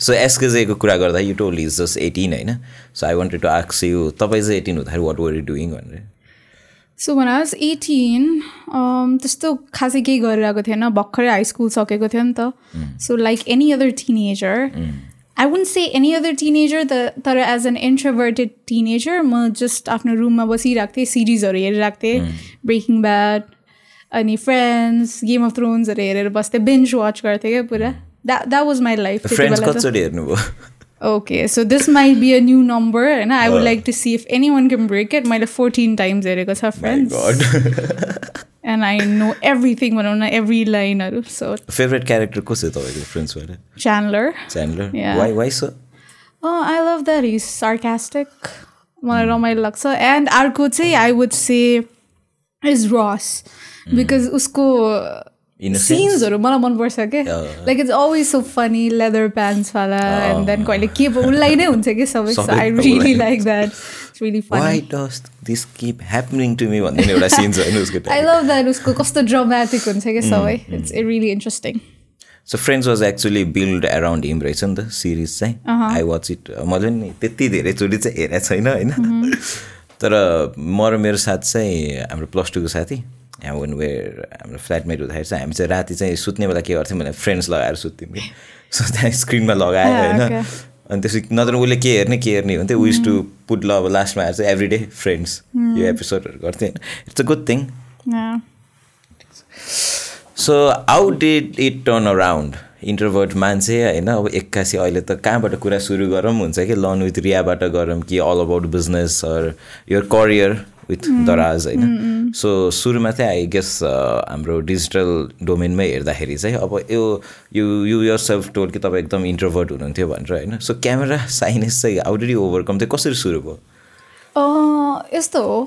So एसकेजेको कुरा गर्दा you told is just eighteen होइन सो आई वान्टेड टु आक्स यु तपाईँ चाहिँ एटिन हुँदाखेरि वाट वर यु डुइङ भनेर सो 18, um, त्यस्तो खासै केही गरिरहेको थिएन भर्खरै हाई स्कुल सकेको थियो नि त। So like any other teenager I won't say any other teenager त तर एज एन इन्ट्रोभर्टेड टिनेजर म जस्ट आफ्नो रुममा बसिरहेको थिएँ सिरिजहरू हेरिरहेको थिएँ ब्रेकिङ ब्याड अनि फ्रेन्ड्स गेम अफ थ्रोन्सहरू हेरेर बस्थेँ बेन्च वाच गर्थेँ क्या पुरा। That that was my life Friends कतिचोटि हेर्नुभयो okay so this might be a new number होइन I would like to see if anyone can break it मैले फोर्टिन टाइम्स हेरेको छ Friends god and I know everything भनौँ न every लाइनहरू so favourite character को छ तपाईँको फ्रेन्ड्सबाट Chandler Chandler Yeah. Why why so I love that is sarcastic मलाई रमाइलो लाग्छ एन्ड अर्को चाहिँ I would say is Ross because उसको Innocence? सिन्सहरू मलाई मनपर्छ क्या like it's always so funny leather प्यान्ट्सवाला and then कहिले के उसलाई नै हुन्छ कि सबै I really like that it's really why funny does this keep happening to me भन्ने एउटा सिन्स होइन उसको आई लभ द्याट उसको कस्तो ड्रामेटिक हुन्छ कि सबै it's really interesting so Friends was actually build around him रहेछ नि त सिरिज चाहिँ आई वाच इट मैले नि त्यति धेरैचोटि चाहिँ हेरेको छैन होइन तर म र मेरो साथ चाहिँ हाम्रो प्लस टूको साथी वान वेयर हाम्रो फ्ल्याटमेट हुँदाखेरि चाहिँ हामी चाहिँ राति चाहिँ सुत्ने बेला के गर्थ्यौँ भने फ्रेन्ड्स लगाएर सुत्थ्यौँ कि? सो त्यहाँ स्क्रिनमा लगाएर होइन. अनि त्यसपछि नत्र उसले के हेर्ने के हेर्ने हुन्थ्यो विस टु पुट ल अब लास्टमा आएर चाहिँ एभ्री डे फ्रेन्ड्स यो एपिसोडहरू गर्थ्यो होइन। It's a good thing so how did it turn around introvert मान्छे होइन? अब एक्कासी अहिले त कहाँबाट कुरा सुरु गरौँ हुन्छ कि? लर्न विथ रियाबाट गरौँ कि all about business or your career with Daraz होइन? सो सुरुमा चाहिँ आई गेस हाम्रो डिजिटल डोमेनमै हेर्दाखेरि चाहिँ अब यो you you yourself told कि तपाईँ एकदम इन्टरभर्ट हुनुहुन्थ्यो भनेर होइन? सो क्यामेरा साइनेस चाहिँ हाउ डिड यु ओभरकम चाहिँ कसरी सुरु भयो? यस्तो हो।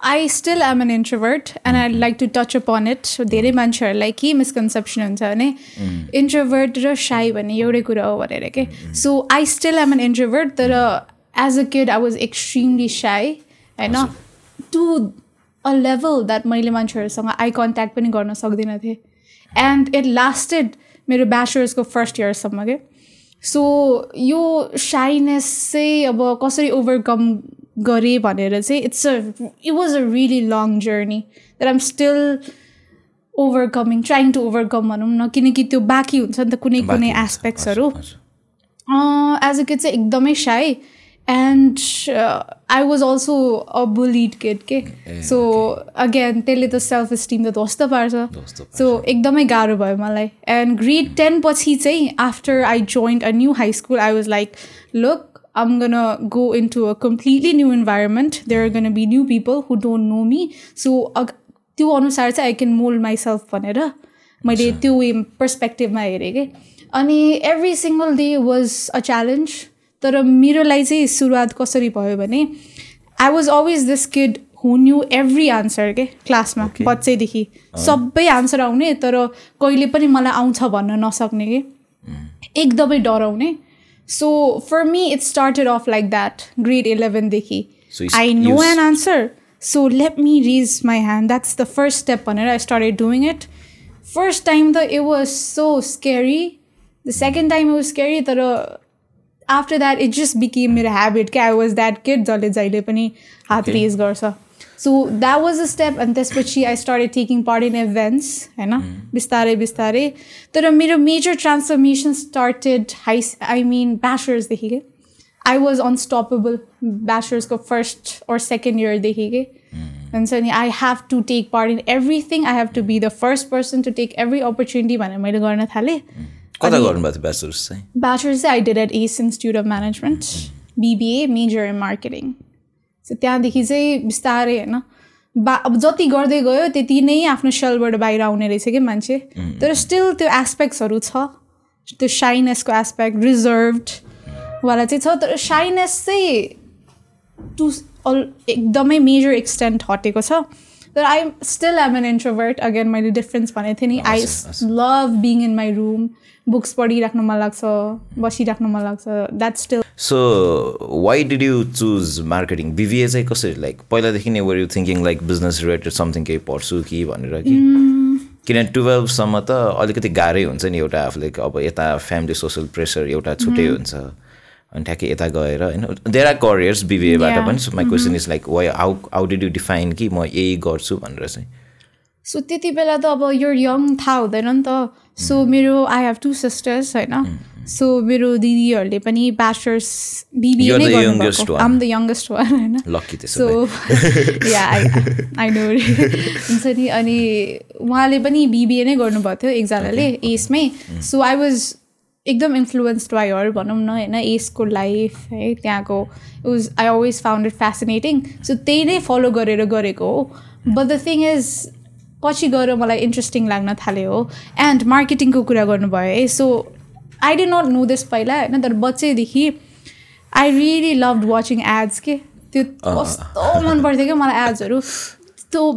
I still am an introvert and I like to touch upon it धेरै मान्छेहरूलाई के मिसकन्सेप्सन हुन्छ भने इन्ट्रोभर्ट र साई भन्ने एउटै कुरा हो भनेर के so I still am an introvert तर as a kid I was extremely shy होइन टु अ लेभल द्याट मैले मान्छेहरूसँग आई कन्ट्याक्ट पनि गर्न सक्दिनँ थिएँ. एन्ड इट लास्टेड मेरो ब्याचलर्सको फर्स्ट इयरसम्म के सो यो साइनेस चाहिँ अब कसरी ओभरकम गरेँ भनेर चाहिँ it's a it was a really long journey that um still overcoming trying to overcome भनौँ न किनकि त्यो बाँकी हुन्छ नि त कुनै कुनै एस्पेक्ट्सहरू एज अ किड चाहिँ एकदमै shy and I was also a bullied kid के सो अगेन त्यसले त सेल्फ इस्टिम त ध्वस्त पार्छ। सो एकदमै गाह्रो भयो मलाई। एन्ड ग्रेड टेन पछि चाहिँ after I joined a new high school I was like look I'm gonna go into a completely new environment. There are gonna be new people who don't know me. So त्यो अनुसार चाहिँ I can mould myself भनेर मैले त्यो way पर्सपेक्टिभमा हेरेँ कि? अनि every single day was a challenge तर मेरो लागि चाहिँ सुरुवात कसरी भयो भने I was always this kid who knew every answer के? क्लासमा बच्चैदेखि। सबै आन्सर आउने तर कहिले पनि मलाई आउँछ भन्न नसक्ने कि? एकदमै डराउने। so for me it started off like that grade इलेभेनदेखि So you- I you know s- an answer so let me raise my hand that's the first step भनेर I started doing it first time त it was so scary the second time was scary तर after that it just became मेरो habit क्या I was that kid जसले जहिले पनि हात raise गर्छ so that was a step अनि त्यसपछि I started taking part in events होइन बिस्तारै बिस्तारै तर मेरो major transformation started high I mean ब्याचलर्सदेखि के आई वाज अनस्टपेबल ब्याचलर्सको फर्स्ट और सेकेन्ड इयरदेखि के हुन्छ नि I have to take part in everything I have to be the first person to take every opportunity भनेर मैले गर्न थालेँ कता गर्नुभएको थियो ब्याचलर्स चाहिँ ब्याचलर्स चाहिँ I did at S Institute of Management BBA major in marketing so त्यहाँदेखि चाहिँ बिस्तारै होइन। बा अब जति गर्दै गयो त्यति नै आफ्नो सेलबाट बाहिर आउने रहेछ कि मान्छे? तर स्टिल त्यो एस्पेक्ट्सहरू छ। त्यो साइनेसको एस्पेक्ट रिजर्भड वाला चाहिँ छ। तर साइनेस चाहिँ टु अल एकदमै मेजर एक्सटेन्ट हटेको छ। तर I still am an introvert again मैले डिफ्रेन्स भनेको थिएँ नि। I love being in my room books पढिराख्नु मन लाग्छ बसिराख्नु मन लाग्छ that still so why did you choose marketing BBA चाहिँ कसरी? लाइक पहिलादेखि नै were you thinking like business related something केही पढ्छु कि भनेर कि? किनभने टुवेल्भसम्म त अलिकति गाह्रै हुन्छ नि एउटा आफूले अब यता फ्यामिली सोसल प्रेसर एउटा छुट्टै हुन्छ। अनि ठ्याक्कै यता गएर होइन? देयर आर करियर्स बिबिएबाट. पनि so my question is like why how how did you define कि म यही गर्छु भनेर चाहिँ? सो त्यति बेला त अब यो यङ थाहा हुँदैन नि त। सो मेरो आई हेभ टु सिस्टर्स होइन? सो मेरो दिदीहरूले पनि ब्याचलर्स बिबिए नै गर्नुभएको. आम द यङ्गेस्ट वान होइन? सो या आई नो हुन्छ नि अनि उहाँले पनि बिबिए नै गर्नुभएको थियो एकजनाले एसमै सो आई वाज एकदम इन्फ्लुएन्स्ड बाई हर भनौँ न होइन? एसको लाइफ है त्यहाँको was I always found it fascinating so त्यही नै फलो गरेर गरेको हो। बट द थिङ इज पछि गएर मलाई इन्ट्रेस्टिङ लाग्न थाल्यो हो। एन्ड मार्केटिङको कुरा गर्नुभयो है so I did not know this पहिला होइन तर बच्चैदेखि I really love watching ads के? त्यो कस्तो मन पर्थ्यो क्या मलाई एड्सहरू त्यो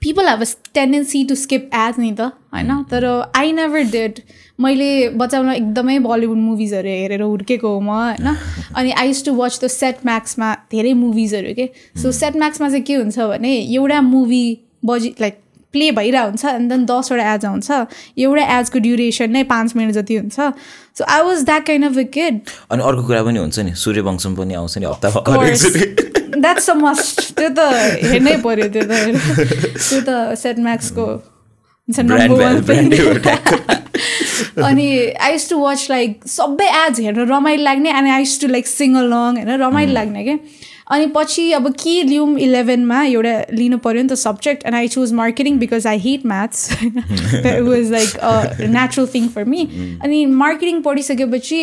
people have a tendency to skip ads नि त होइन? तर आई नेभर डेड मैले बच्चामा एकदमै बलिउड मुभिजहरू हेरेर हुर्केको हो म होइन? अनि I used to watch the Set म्याक्समा धेरै मुभिजहरू के? सो सेट म्याक्समा चाहिँ के हुन्छ भने एउटा मुभी बजी लाइक प्ले भइरहेको हुन्छ एन्ड देन दसवटा एड्स आउँछ। एउटा एड्सको ड्युरेसन नै पाँच मिनट जति हुन्छ। So I was that kind of a kid अनि अर्को कुरा पनि हुन्छ नि सूर्यवंशम पनि आउँछ नि एकचोटि। द्याट्स अ मस्ट त्यो त हेर्नै पऱ्यो त्यो त। त्यो त सेट म्याक्सको वान अनि I used to watch like सबै एड्स हेर्नु रमाइलो लाग्ने अनि I used to like sing along होइन? रमाइलो लाग्ने क्या अनि पछि अब के लिउँ इलेभेनमा एउटा लिनु पऱ्यो नि त subject and I choose marketing because I hate maths it was like a natural thing for me अनि मार्केटिङ पढिसकेपछि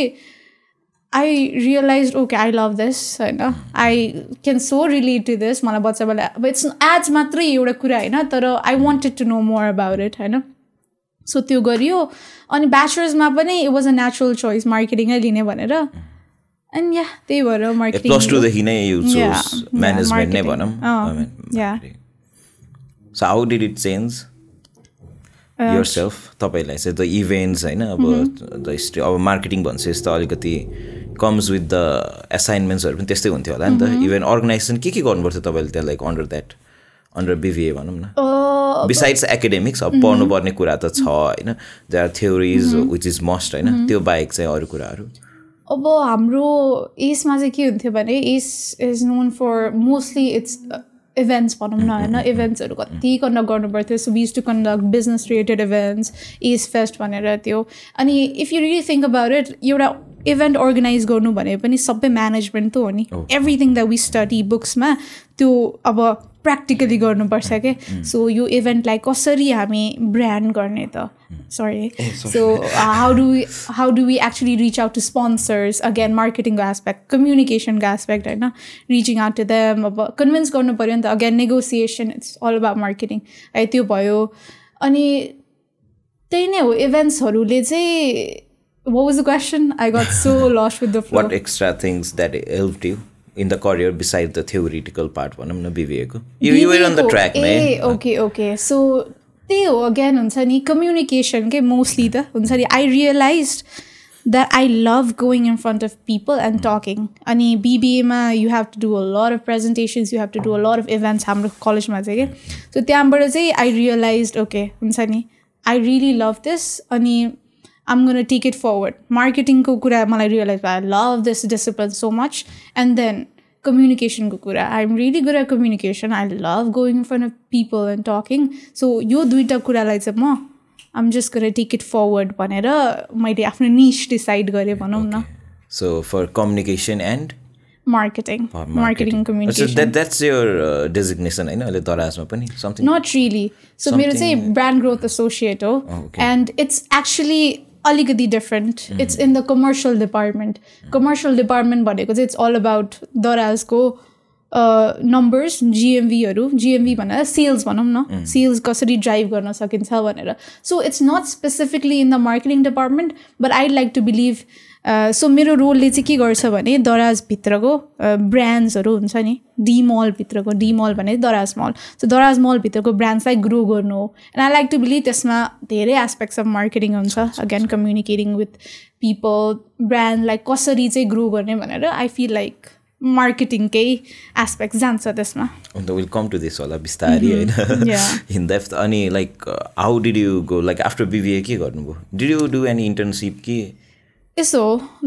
I realise okay I love this होइन? I can so relate to this मलाई बच्चा बेला अब इट्स एड्स मात्रै एउटा कुरा होइन तर I wanted to know more about it होइन? सो त्यो गरियो। अनि ब्याचलर्समा पनि it was a natural choice मार्केटिङै लिने भनेर। अनि या त्यही भएर मार्केटिङ प्लस टूदेखि नै you Yeah, chose yeah, management नै. भनौँ. So how did it change your self तपाईँलाई चाहिँ द इभेन्ट्स होइन अब. द हिस्ट्री अब मार्केटिङ भन्छ त अलिकति कम्स विथ द एसाइनमेन्ट्सहरू पनि त्यस्तै हुन्थ्यो होला नि. त इभेन्ट अर्गनाइजेसन के के गर्नुपर्थ्यो तपाईँले त्यहाँ like under that under BBA भनौँ न बिसाइड्स एकाडेमिक्स. अब पढ्नुपर्ने कुरा त छ होइन they are theories which is must होइन. त्यो बाहेक चाहिँ अरू कुराहरू अब हाम्रो एसमा चाहिँ के हुन्थ्यो भने AS is known for mostly it's events भनौँ न होइन? इभेन्ट्सहरू कति कन्डक्ट गर्नुपर्थ्यो। So which to conduct business related events AS fest भनेर त्यो। अनि if you really think about it एउटा इभेन्ट अर्गनाइज गर्नु भने पनि सबै म्यानेजमेन्ट त हो नि। एभ्रिथिङ द वी स्टडी बुक्समा त्यो अब प्र्याक्टिकली गर्नुपर्छ क्या सो यो इभेन्टलाई कसरी हामी ब्रान्ड गर्ने त? Sorry so how do how do we actually reach out to sponsors again मार्केटिङको aspect कम्युनिकेसनको एस्पेक्ट होइन रिचिङ आउट टु देम अब कन्भिन्स गर्नु पऱ्यो नि त. Again negotiation it's all about marketing है त्यो भयो. अनि त्यही नै हो इभेन्ट्सहरूले चाहिँ what was the question? I got so lost with the flow. What extra things that help you in the career beside the theoretical part भनौँ न बिबिएको on the track ah okay okay so त्यही हो again हुन्छ नि communication के mostly त हुन्छ नि I realise that I love going in front of people and talking अनि बिबिएमा you have to do a lot of presentations you have to do a lot of events हाम्रो कलेजमा चाहिँ के? सो त्यहाँबाट चाहिँ आई रियलाइज ओके हुन्छ नि I really love this अनि um gonna take it forward मार्केटिङको कुरा मलाई रियलाइज भयो I love this discipline so much and then कम्युनिकेसनको कुरा I am really good at communication I love going in front of people and talking so यो दुइटा कुरालाई चाहिँ म आम जस्ट गएर टेक इट फरवर्ड भनेर मैले आफ्नो निस डिसाइड गरेँ भनौँ न so for communication and marketing marketing communication that that's your designation होइन अहिले दराजमा पनि समथिङ नट रियली सो मेरो चाहिँ ब्रान्ड ग्रोथ एसोसिएट हो एन्ड इट्स एक्चुली अलिकति different it's in the commercial department commercial department भनेको चाहिँ इट्स अल अबाउट दराजको नम्बर्स जिएमभीहरू जिएमभी भनेर सेल्स भनौँ न सेल्स कसरी ड्राइभ गर्न सकिन्छ भनेर so it's not specifically in the marketing department but I like to believe so मेरो रोलले चाहिँ के गर्छ भने दराजभित्रको ब्रान्ड्सहरू हुन्छ नि डी मलभित्रको डी मल भने दराज मल सो दराज मलभित्रको ब्रान्ड्सलाई ग्रो गर्नु हो. And I like to believe त्यसमा धेरै एस्पेक्ट्स अफ मार्केटिङ हुन्छ. अगेन कम्युनिकेटिङ विथ पिपल ब्रान्डलाई कसरी चाहिँ ग्रो गर्ने भनेर आई फिल लाइक मार्केटिङकै एस्पेक्ट जान्छ त्यसमा. अन्त विल कम टु दिस होला बिस्तारै होइन? Yeah. इन डेप्थ अनि like how did you go like after BBA के गर्नुभयो? Did you do any internship कि? यसो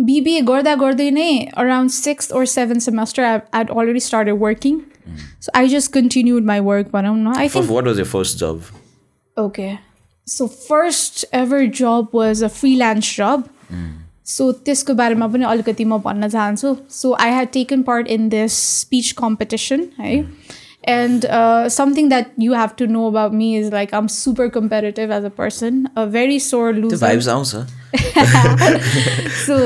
बिबिए गर्दा गर्दै नै around six or seven semester I had already started working so I just continued my work भनौँ न I think what was your first job Okay. So first ever job was a freelance job. So त्यसको बारेमा पनि अलिकति म भन्न चाहन्छु so I had taken part in this speech competition है And something that you have to know about me is like um super comparative as a person a very sore त्यो loser vibes आउँछ so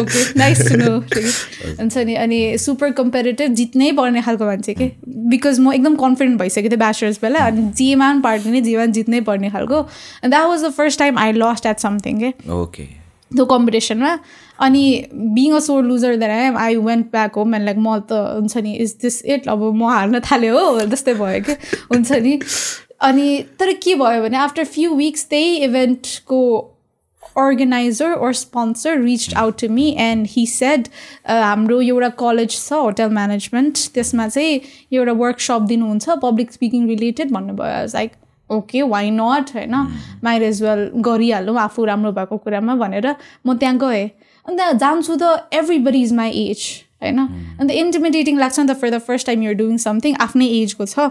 okay nice to know हुन्छ नि अनि super comparative जित्नै पर्ने खालको मान्छे के बिकज म एकदम कन्फिडेन्ट भइसकेको थिएँ ब्याचलर्स बेला अनि जेमा पनि पार्ने जेमा जित्नै पर्ने खालको and that was the first time I lost at something के ओके त्यो कम्पिटिसनमा अनि being a sore loser then I I went back home and like म त हुन्छ नि इज दिस इट अब म हार्न थालेँ हो जस्तै भयो कि? हुन्छ नि। अनि तर के भयो भने आफ्टर फ्यु विक्स त्यही इभेन्टको organiser or sponsor reach out to me and he said हाम्रो एउटा कलेज छ होटल म्यानेजमेन्ट त्यसमा चाहिँ एउटा वर्कसप दिनुहुन्छ पब्लिक स्पिकिङ रिलेटेड भन्नुभयो. लाइक ओके वाइ नट होइन। माइट एज वेल गरिहालौँ आफू राम्रो भएको कुरामा भनेर म त्यहाँ गएँ। अन्त जान्छु त everybody is my age होइन अन्त इन्टिमिडेटिङ लाग्छ नि त for the first time you're doing something आफ्नै एजको छ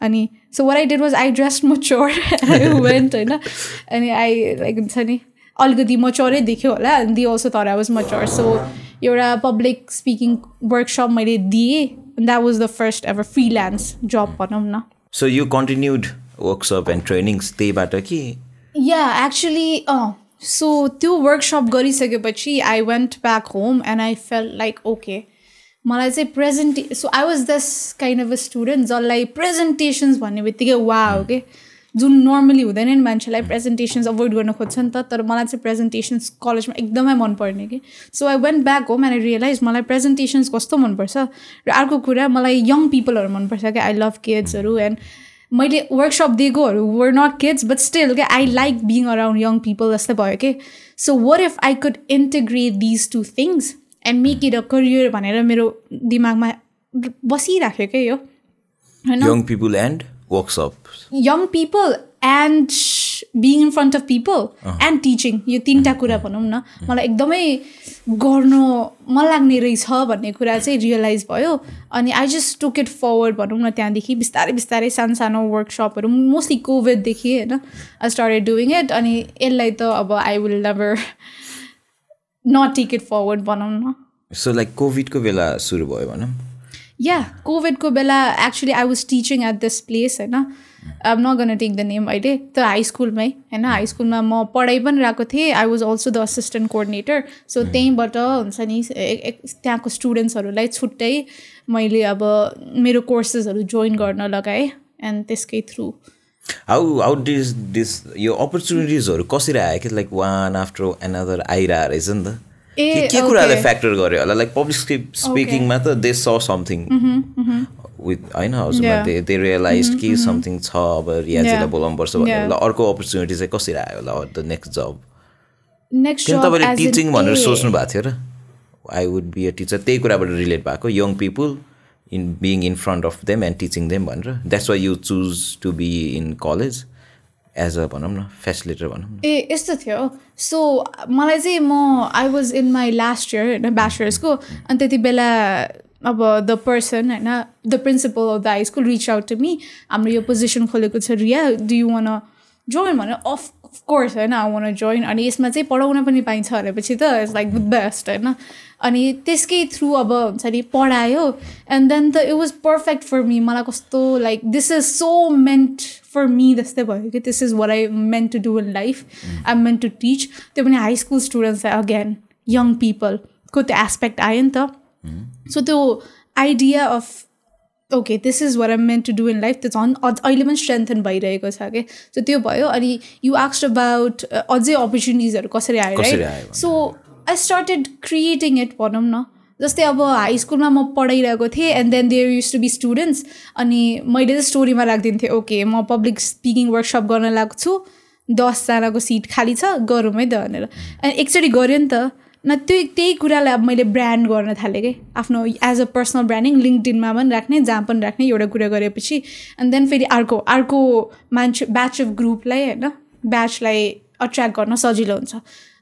अनि so what I did was I dress mature I went होइन अनि आई लाइक हुन्छ नि अलिकति मच्योरै देख्यो होला अनि दि अल्सो तर आई वाज मच्योर सो एउटा पब्लिक स्पिकिङ वर्कसप मैले दिएँ that was the first ever freelance job भनौँ न so you continued workshop and trainings त्यहीबाट कि या एक्चुली अँ सो त्यो वर्कसप गरिसकेपछि I went back home and I felt like okay मलाई चाहिँ प्रेजेन्टे so I was this kind of a student जसलाई प्रेजेन्टेसन्स भन्ने बित्तिकै वा हो कि जुन नर्मली हुँदैन नि मान्छेलाई प्रेजेन्टेसन्स अभोइड गर्न खोज्छ नि त तर मलाई चाहिँ प्रेजेन्टेसन्स कलेजमा एकदमै मनपर्ने कि so I went back home and I realise मलाई प्रेजेन्टेसन्स कस्तो मनपर्छ र अर्को कुरा मलाई यङ पिपलहरू मनपर्छ क्या आई लभ किड्सहरू एन्ड मैले workshop दिएकोहरू were not kids but still क्या I like being around young people जस्तै भयो कि so what if I could integrate these two things and make it a career भनेर मेरो दिमागमा बसिराख्यो क्या यो? होइन? Young people and workshop young people and being in front of people and teaching यो तिनवटा कुरा भनौँ न। मलाई एकदमै गर्नु मन लाग्ने रहेछ भन्ने कुरा चाहिँ रियलाइज भयो। अनि I just took it forward भनौँ न त्यहाँदेखि बिस्तारै बिस्तारै सानो सानो वर्कसपहरू मोस्टली कोभिडदेखि होइन? आई स्टार्टेड डुइङ इट अनि यसलाई त अब I will never not take it forward भनौँ न। सो लाइक कोभिडको बेला सुरु भयो भनौँ। या कोभिडको बेला actually I was teaching at this place होइन? अब न गन टेक द नेम अहिले त हाई स्कुलमै होइन हाई स्कुलमा म पढाइ पनि रहेको थिएँ I was also the assistant coordinator so त्यहीँबाट हुन्छ नि त्यहाँको स्टुडेन्ट्सहरूलाई छुट्टै मैले अब मेरो कोर्सेसहरू जोइन गर्न लगाएँ एन्ड त्यसकै through how how does this यो अपर्च्युनिटिजहरू कसरी आयो कि लाइक वान आफ्टर एनदर आइरहेको रहेछ नि त ए, के- कुराले. फ्याक्टर गर्यो होला लाइक पब्लिक स्पिकिङमा त दे स समथिङ विथ होइन हजुरमा. दे दे रियलाइज कि समथिङ छ अब रियाजीलाई Yeah. बोलाउनुपर्छ भनेर. ल अर्को अपर्च्युनिटी चाहिँ कसरी आयो होला द नेक्स्ट जब नेक्स्ट तपाईँले टिचिङ भनेर सोच्नु भएको थियो र? I would be a teacher त्यही कुराबाट रिलेट भएको young people in being in front of them and teaching them भनेर। That's why you choose to be in college as a भनौँ न फेसिलिटर भनौँ ए यस्तो थियो। सो मलाई चाहिँ म I was in my last year होइन ब्याचलर्सको अनि त्यति बेला अब द पर्सन होइन the principal of the high school reach out to me हाम्रो यो पोजिसन खोलेको छ Riya do you want join भने अफ कोर्स होइन आई वान जोइन अनि यसमा चाहिँ पढाउन पनि पाइन्छ भनेपछि त इट्स लाइक द बेस्ट होइन। अनि त्यसकै थ्रु अब हुन्छ नि पढायो। एन्ड देन त it was perfect for me मलाई कस्तो like this is so meant for me जस्तै भयो कि this is what I meant to do in life I meant to teach त्यो पनि हाई स्कुल स्टुडेन्ट्सलाई अगेन यङ पिपलको त्यो एस्पेक्ट आयो नि त। सो त्यो idea of okay this is what I meant to do in life त्यो झन् अझ अहिले पनि स्ट्रेन्थन भइरहेको छ कि सो त्यो भयो अनि यु आक्स अबाउट अझै अपर्च्युनिटिजहरू कसरी आयो है? So I started creating it भनौँ न। जस्तै अब हाई स्कुलमा म पढाइरहेको थिएँ and then there use to be students अनि मैले चाहिँ स्टोरीमा राखिदिन्थेँ ओके म पब्लिक स्पिकिङ वर्कसप गर्न लाग्छु दसजनाको सिट खाली छ गरौँ है त भनेर। अनि एकचोटि गऱ्यो नि त न त्यो त्यही कुरालाई अब मैले ब्रान्ड गर्न थालेँ कि? आफ्नो एज अ पर्सनल ब्रान्डिङ लिङ्कडिनमा पनि राख्ने जहाँ पनि राख्ने एउटा कुरा गरेपछि एन्ड देन फेरि अर्को अर्को मान्छे ब्याच अफ ग्रुपलाई होइन ब्याचलाई अट्र्याक्ट गर्न सजिलो हुन्छ।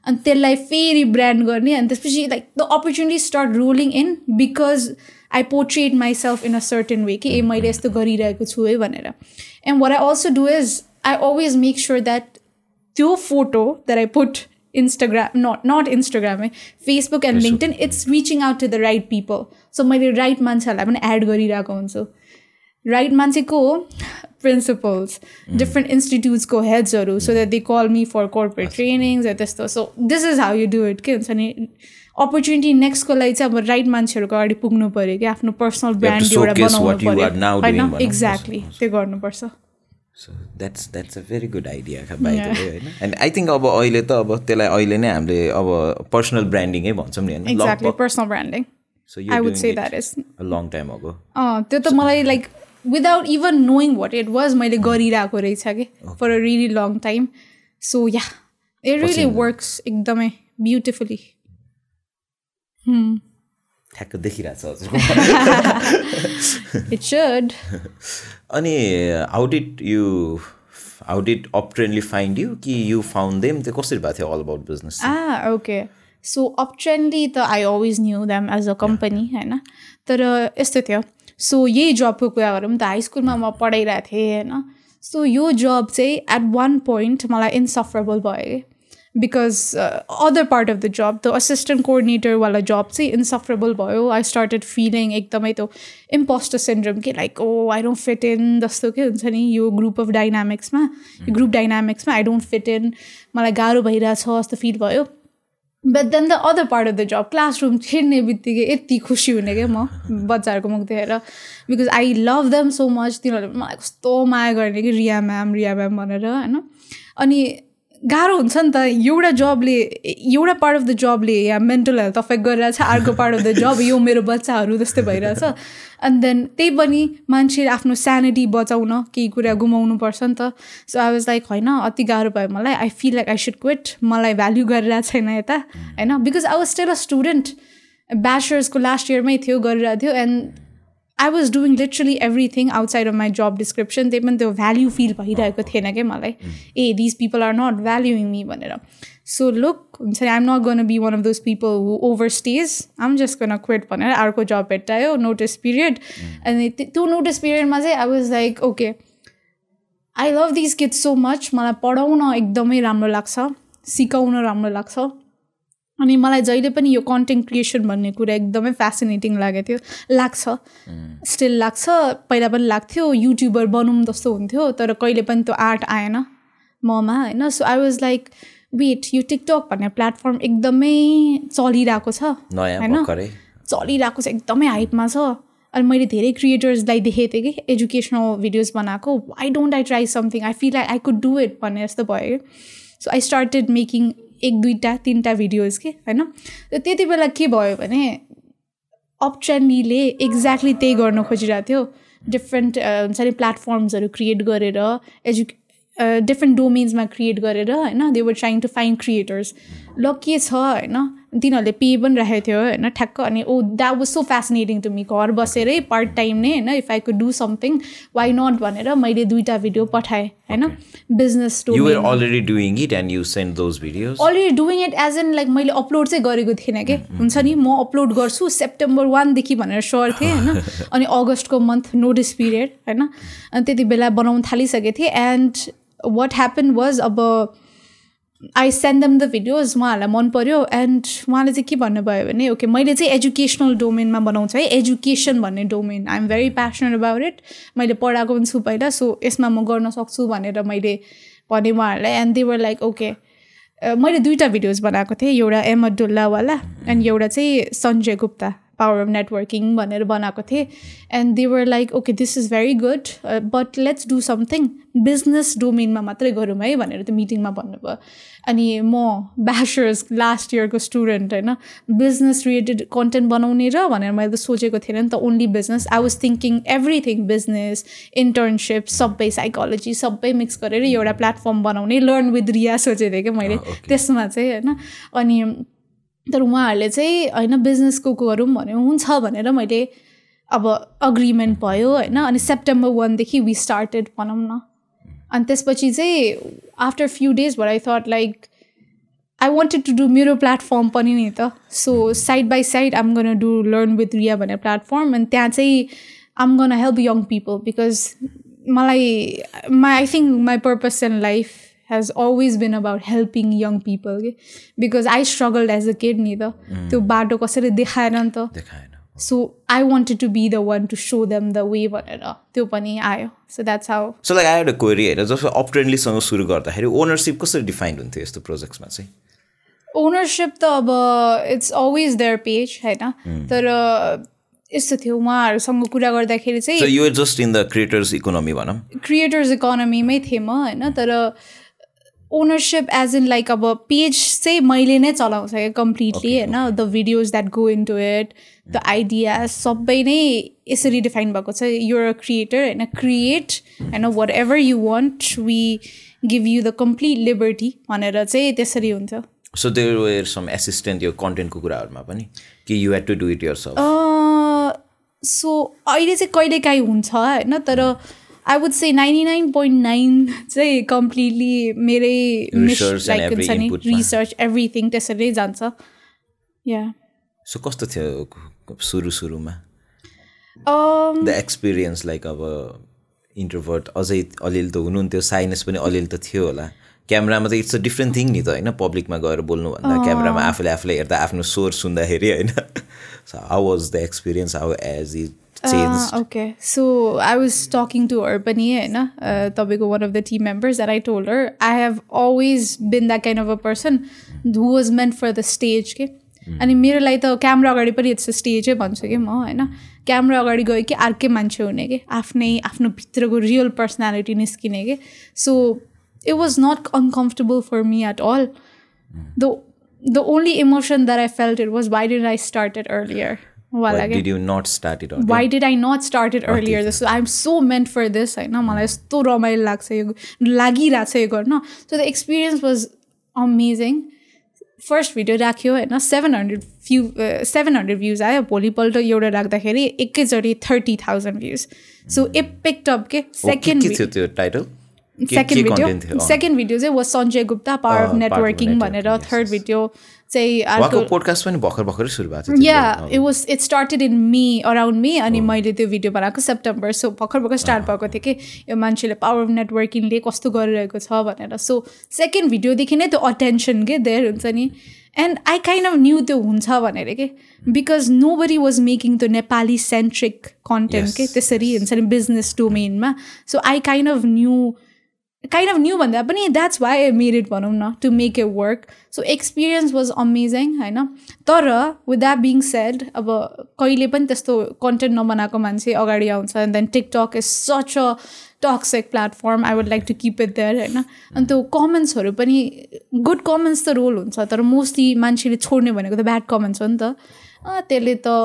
अनि त्यसलाई फेरि ब्रान्ड गर्ने अनि त्यसपछि like the opportunity start rolling in because I portrait myself in a certain way कि ए मैले यस्तो गरिरहेको छु है भनेर। And what I also do is I always make sure that त्यो photo that I put Instagram not not Instagram है Facebook and LinkedIn it's reaching out to the right people so मैले राइट मान्छेहरूलाई पनि add गरिरहेको हुन्छु right मान्छेको हो principals different इन्स्टिट्युट्सको हेड्सहरू so that they call me for corporate trainings त्यस्तो so this is how you do it के हुन्छ नि अपर्च्युनिटी नेक्स्टको लागि चाहिँ अब राइट मान्छेहरूको अगाडि पुग्नु पऱ्यो कि आफ्नो पर्सनल ब्रान्ड एउटा बनाउनु पऱ्यो होइन एक्ज्याक्टली त्यो गर्नुपर्छ so that's that's a very good idea by the way होइन? एन्ड आई थिङ्क अब अहिले त अब त्यसलाई अहिले नै हामीले अब पर्सनल ब्रान्डिङै भन्छौँ नि होइन? Personal branding I would say that is long time ago त्यो त मलाई like without even knowing what it was मैले गरिरहेको रहेछ कि for a really long time so yeah it really works एकदमै ब्युटिफुली ठ्याक्क देखिरहेको छ हजुर अनि how did you how did Uptrendly find you कि यु फाउन्ड देम त्यो कसरी भएको थियो all about business okay so Uptrendly त I always knew them as a company होइन? तर यस्तो थियो। सो यही जबको कुरा गरौँ त हाई स्कुलमा म पढाइरहेको थिएँ होइन? सो यो जब चाहिँ एट वान पोइन्ट मलाई इन्सफरेबल भयो। Because other part of the job the assistant कोअर्डिनेटरवाला job चाहिँ इन्सफरेबल भयो आई स्टार्टेड फिलिङ एकदमै त्यो इम्पोस्टर सिन्ड्रोम कि like oh I don't fit in जस्तो के हुन्छ नि यो ग्रुप अफ डाइनामिक्समा यो ग्रुप डाइनामिक्समा आई डोन्ट फिट इन मलाई गाह्रो भइरहेछ जस्तो फिल भयो but then the other part of the job classroom छिर्ने बित्तिकै यति खुसी हुने क्या म बच्चाहरूको मुख देखेर because I love them so much तिनीहरूले मलाई कस्तो माया गर्ने कि रिया म्याम रिया म्याम भनेर होइन अनि गाह्रो हुन्छ नि त एउटा जबले एउटा पार्ट अफ द जबले या मेन्टल हेल्थ अफेक्ट गरिरहेछ अर्को पार्ट अफ द जब यो मेरो बच्चाहरू जस्तै भइरहेछ। एन्ड देन त्यही पनि मान्छे आफ्नो स्यानिटी बचाउन केही कुरा गुमाउनु पर्छ नि त। सो आई वाज लाइक होइन अति गाह्रो भयो मलाई। I feel like I should quit मलाई भ्याल्यु गरिरहेको छैन यता। होइन because I was still a student ब्याचलर्सको last इयरमै थियो गरिरहेको थियो। And I was doing literally everything outside of my job description त्यही पनि त्यो भ्याल्यु फिल भइरहेको थिएन क्या मलाई ए these people are not valuing me भनेर सो लुक हुन्छ नि I'm not gonna be one of those people who over stage um just gonna quit भनेर अर्को जब भेट्टायो नोटिस पिरियड अनि त्यो नोटिस पिरियडमा चाहिँ I was like okay I love these kids so much मलाई पढाउन एकदमै राम्रो लाग्छ सिकाउन राम्रो लाग्छ अनि मलाई जहिले पनि यो कन्टेन्ट क्रिएसन भन्ने कुरा एकदमै फेसिनेटिङ लागेको थियो। लाग्छ। स्टिल लाग्छ। पहिला पनि लाग्थ्यो। युट्युबर बनौँ जस्तो हुन्थ्यो। तर कहिले पनि त्यो आर्ट आएन ममा होइन? So I was like wait यो टिकटक भन्ने प्लेटफर्म एकदमै चलिरहेको छ होइन? चलिरहेको छ। एकदमै हाइटमा छ। अनि मैले धेरै क्रिएटर्सलाई देखेको थिएँ कि एजुकेसनल भिडियोज बनाएको। I don't I try something I feel I could do it भन्ने जस्तो भयो। सो आई स्टार्टेड मेकिङ एक दुईवटा तिनवटा भिडियोज के होइन? त्यति बेला के भयो भने अप्ट्रेन्डीले एक्ज्याक्टली त्यही गर्न खोजिरहेको थियो। डिफ्रेन्ट हुन्छ नि प्लेटफर्म्सहरू क्रिएट गरेर एजु डिफ्रेन्ट डोमेन्समा क्रिएट गरेर होइन? They were trying to find creators ल के छ होइन? तिनीहरूले पे पनि राखेको थियो होइन? ठ्याक्क। अनि ओ that was so fascinating to me घर बसेरै पार्ट टाइम नै होइन? If I could do something why not भनेर मैले दुइटा भिडियो पठाएँ होइन? Business already doing it and you send those videos already doing it as an like मैले अपलोड चाहिँ गरेको थिइनँ कि? हुन्छ नि? म अपलोड गर्छु सेप्टेम्बर वानदेखि भनेर स्योर थिएँ होइन? अनि अगस्तको मन्थ नोटिस पिरियड होइन? अनि त्यति बेला बनाउनु थालिसकेको थिएँ। एन्ड वाट ह्यापन वाज अब I send them the videos उहाँहरूलाई मन पऱ्यो एन्ड उहाँले चाहिँ के भन्नुभयो भने ओके मैले चाहिँ एजुकेसनल डोमेनमा बनाउँछु है एजुकेसन भन्ने domain I am very passionate about it मैले पढाएको पनि छु पहिला सो यसमा म गर्न सक्छु भनेर मैले भने उहाँहरूलाई and they were like okay मैले दुइटा भिडियोज बनाएको थिएँ एउटा एम अब्दुल्लावाला एन्ड एउटा चाहिँ Sanjay Gupta power of networking भनेर बनाएको थिएँ. And they were like okay this is very good but let's do something business डोमेनमा मात्रै गरौँ है भनेर त्यो मिटिङमा भन्नुभयो। अनि म ब्याचलर्स लास्ट इयरको स्टुडेन्ट होइन। बिजनेस रिलेटेड कन्टेन्ट बनाउने र भनेर मैले त सोचेको थिएन नि त only business I was thinking everything business internship सबै साइकोलोजी सबै मिक्स गरेर एउटा प्लेटफर्म बनाउने लर्न विथ रिया सोचेको थिएँ क्या मैले त्यसमा चाहिँ होइन। अनि तर उहाँहरूले चाहिँ होइन बिजनेसको गरौँ भन्यो हुन्छ भनेर मैले अब अग्रिमेन्ट भयो होइन। अनि सेप्टेम्बर वानदेखि वी स्टार्टेड भनौँ न। अनि त्यसपछि चाहिँ आफ्टर फ्यु डेज भर I thought like I wanted to do मेरो प्लेटफर्म पनि नि त। So side by side I'm gonna do learn with Riya भन्ने प्लेटफर्म अनि त्यहाँ चाहिँ I'm gonna help young people because मलाई my I think my purpose in life has always been about helping young people के because I struggled as a kid नि त त्यो बाटो कसरी देखाएन नि त so I wanted to be the one to show them the way भनेर त्यो पनि आयो. So that's how so like आएर क्वेरी होइन जस्तो अपट्रेन्डलीसँग सुरु गर्दाखेरि ओनरसिप कसरी डिफाइन्ड हुन्थ्यो यस्तो प्रोजेक्ट्समा चाहिँ? ओनरसिप त अब इट्स अलवेज देयर पेज होइन तर यस्तो थियो उहाँहरूसँग कुरा गर्दाखेरि चाहिँ you just in the creators economy भनौँ क्रिएटर्स इकोनोमीमै थिएँ म होइन? तर ओनरसिप एज इन लाइक अब पेज चाहिँ मैले नै चलाउँछ क्या कम्प्लिटली होइन? The videos that go into it the idea सबै नै यसरी डिफाइन भएको छ। युर अ क्रिएटर होइन क्रिएट होइन? Whatever you want we give you the complete liberty भनेर चाहिँ त्यसरी हुन्थ्यो so there were some assistant यो कन्टेन्टको कुराहरूमा पनि कि you had to do it yeah so अहिले चाहिँ कहिलेकाहीँ हुन्छ होइन? तर I would say ninety nine point nine चाहिँ कम्प्लिटली मेरै लाइक हुन्छ नि। रिसर्च एभ्रिथिङ त्यसरी जान्छ। या सो कस्तो थियो सुरु सुरुमा? द एक्सपिरियन्स लाइक अब इन्ट्रोभर्ट अझै अलिअलि त हुनुहुन्थ्यो साइनेस पनि अलिअलि त थियो होला। क्यामरामा त इट्स अ डिफ्रेन्ट थिङ नि त होइन? पब्लिकमा गएर बोल्नुभन्दा क्यामरामा आफूले आफूलाई हेर्दा आफ्नो स्वर सुन्दाखेरि होइन? So how was the experience how has it change okay so I was talking to her पनि होइन uh, तपाईँको one of the team members that I told her I have always been that kind of a person who was meant for the stage के अनि मेरो लागि त camera अगाडि पनि इट्स अ स्टेजै भन्छु कि म होइन क्यामरा अगाडि गयो कि अर्कै मान्छे हुने कि आफ्नै आफ्नो भित्रको रियल पर्सनालिटी निस्किने कि so it was not uncomfortable for me at all the the only emotion that I felt it was why did I started earlier why did I not start it earlier जस्तो I am so meant for this होइन मलाई यस्तो रमाइलो लाग्छ यो लागिरहेको छ यो गर्न so the experience was amazing first video राख्यो होइन seven hundred view seven hundred views आयो। भोलिपल्ट एउटा राख्दाखेरि एकैचोटि thirty thousand views so it picked up के सेकेन्ड त्यो title second video second video चाहिँ was Sanjay Gupta power of networking भनेर थर्ड भिडियो चाहिँ पोडकास्ट पनि भर्खर भर्खरै सुरु भएको थियो या it was it started in May around May अनि मैले त्यो भिडियो बनाएको सेप्टेम्बर सो भर्खर भर्खर स्टार्ट भएको थियो कि यो मान्छेले पावर अफ नेटवर्किङले कस्तो गरिरहेको छ भनेर। सो सेकेन्ड भिडियोदेखि नै त्यो अटेन्सन के देयर हुन्छ नि। And I kind of knew त्यो हुन्छ भनेर के। Because nobody was making त्यो नेपाली सेन्ट्रिक कन्टेन्ट के त्यसरी हुन्छ नि business डोमेनमा so I kind of knew kind of knew भन्दा पनि that's why I made it भनौँ न to make a work so experience was amazing होइन तर विथ द्याट बिङ सेड अब कहिले पनि त्यस्तो कन्टेन्ट नबनाएको मान्छे अगाडि आउँछ and then TikTok is such a toxic platform I would like to keep it there होइन अनि त्यो कमेन्ट्सहरू पनि गुड कमेन्ट्स त रोल हुन्छ तर मोस्टली मान्छेले छोड्ने भनेको त ब्याड कमेन्ट्स हो नि त। त्यसले त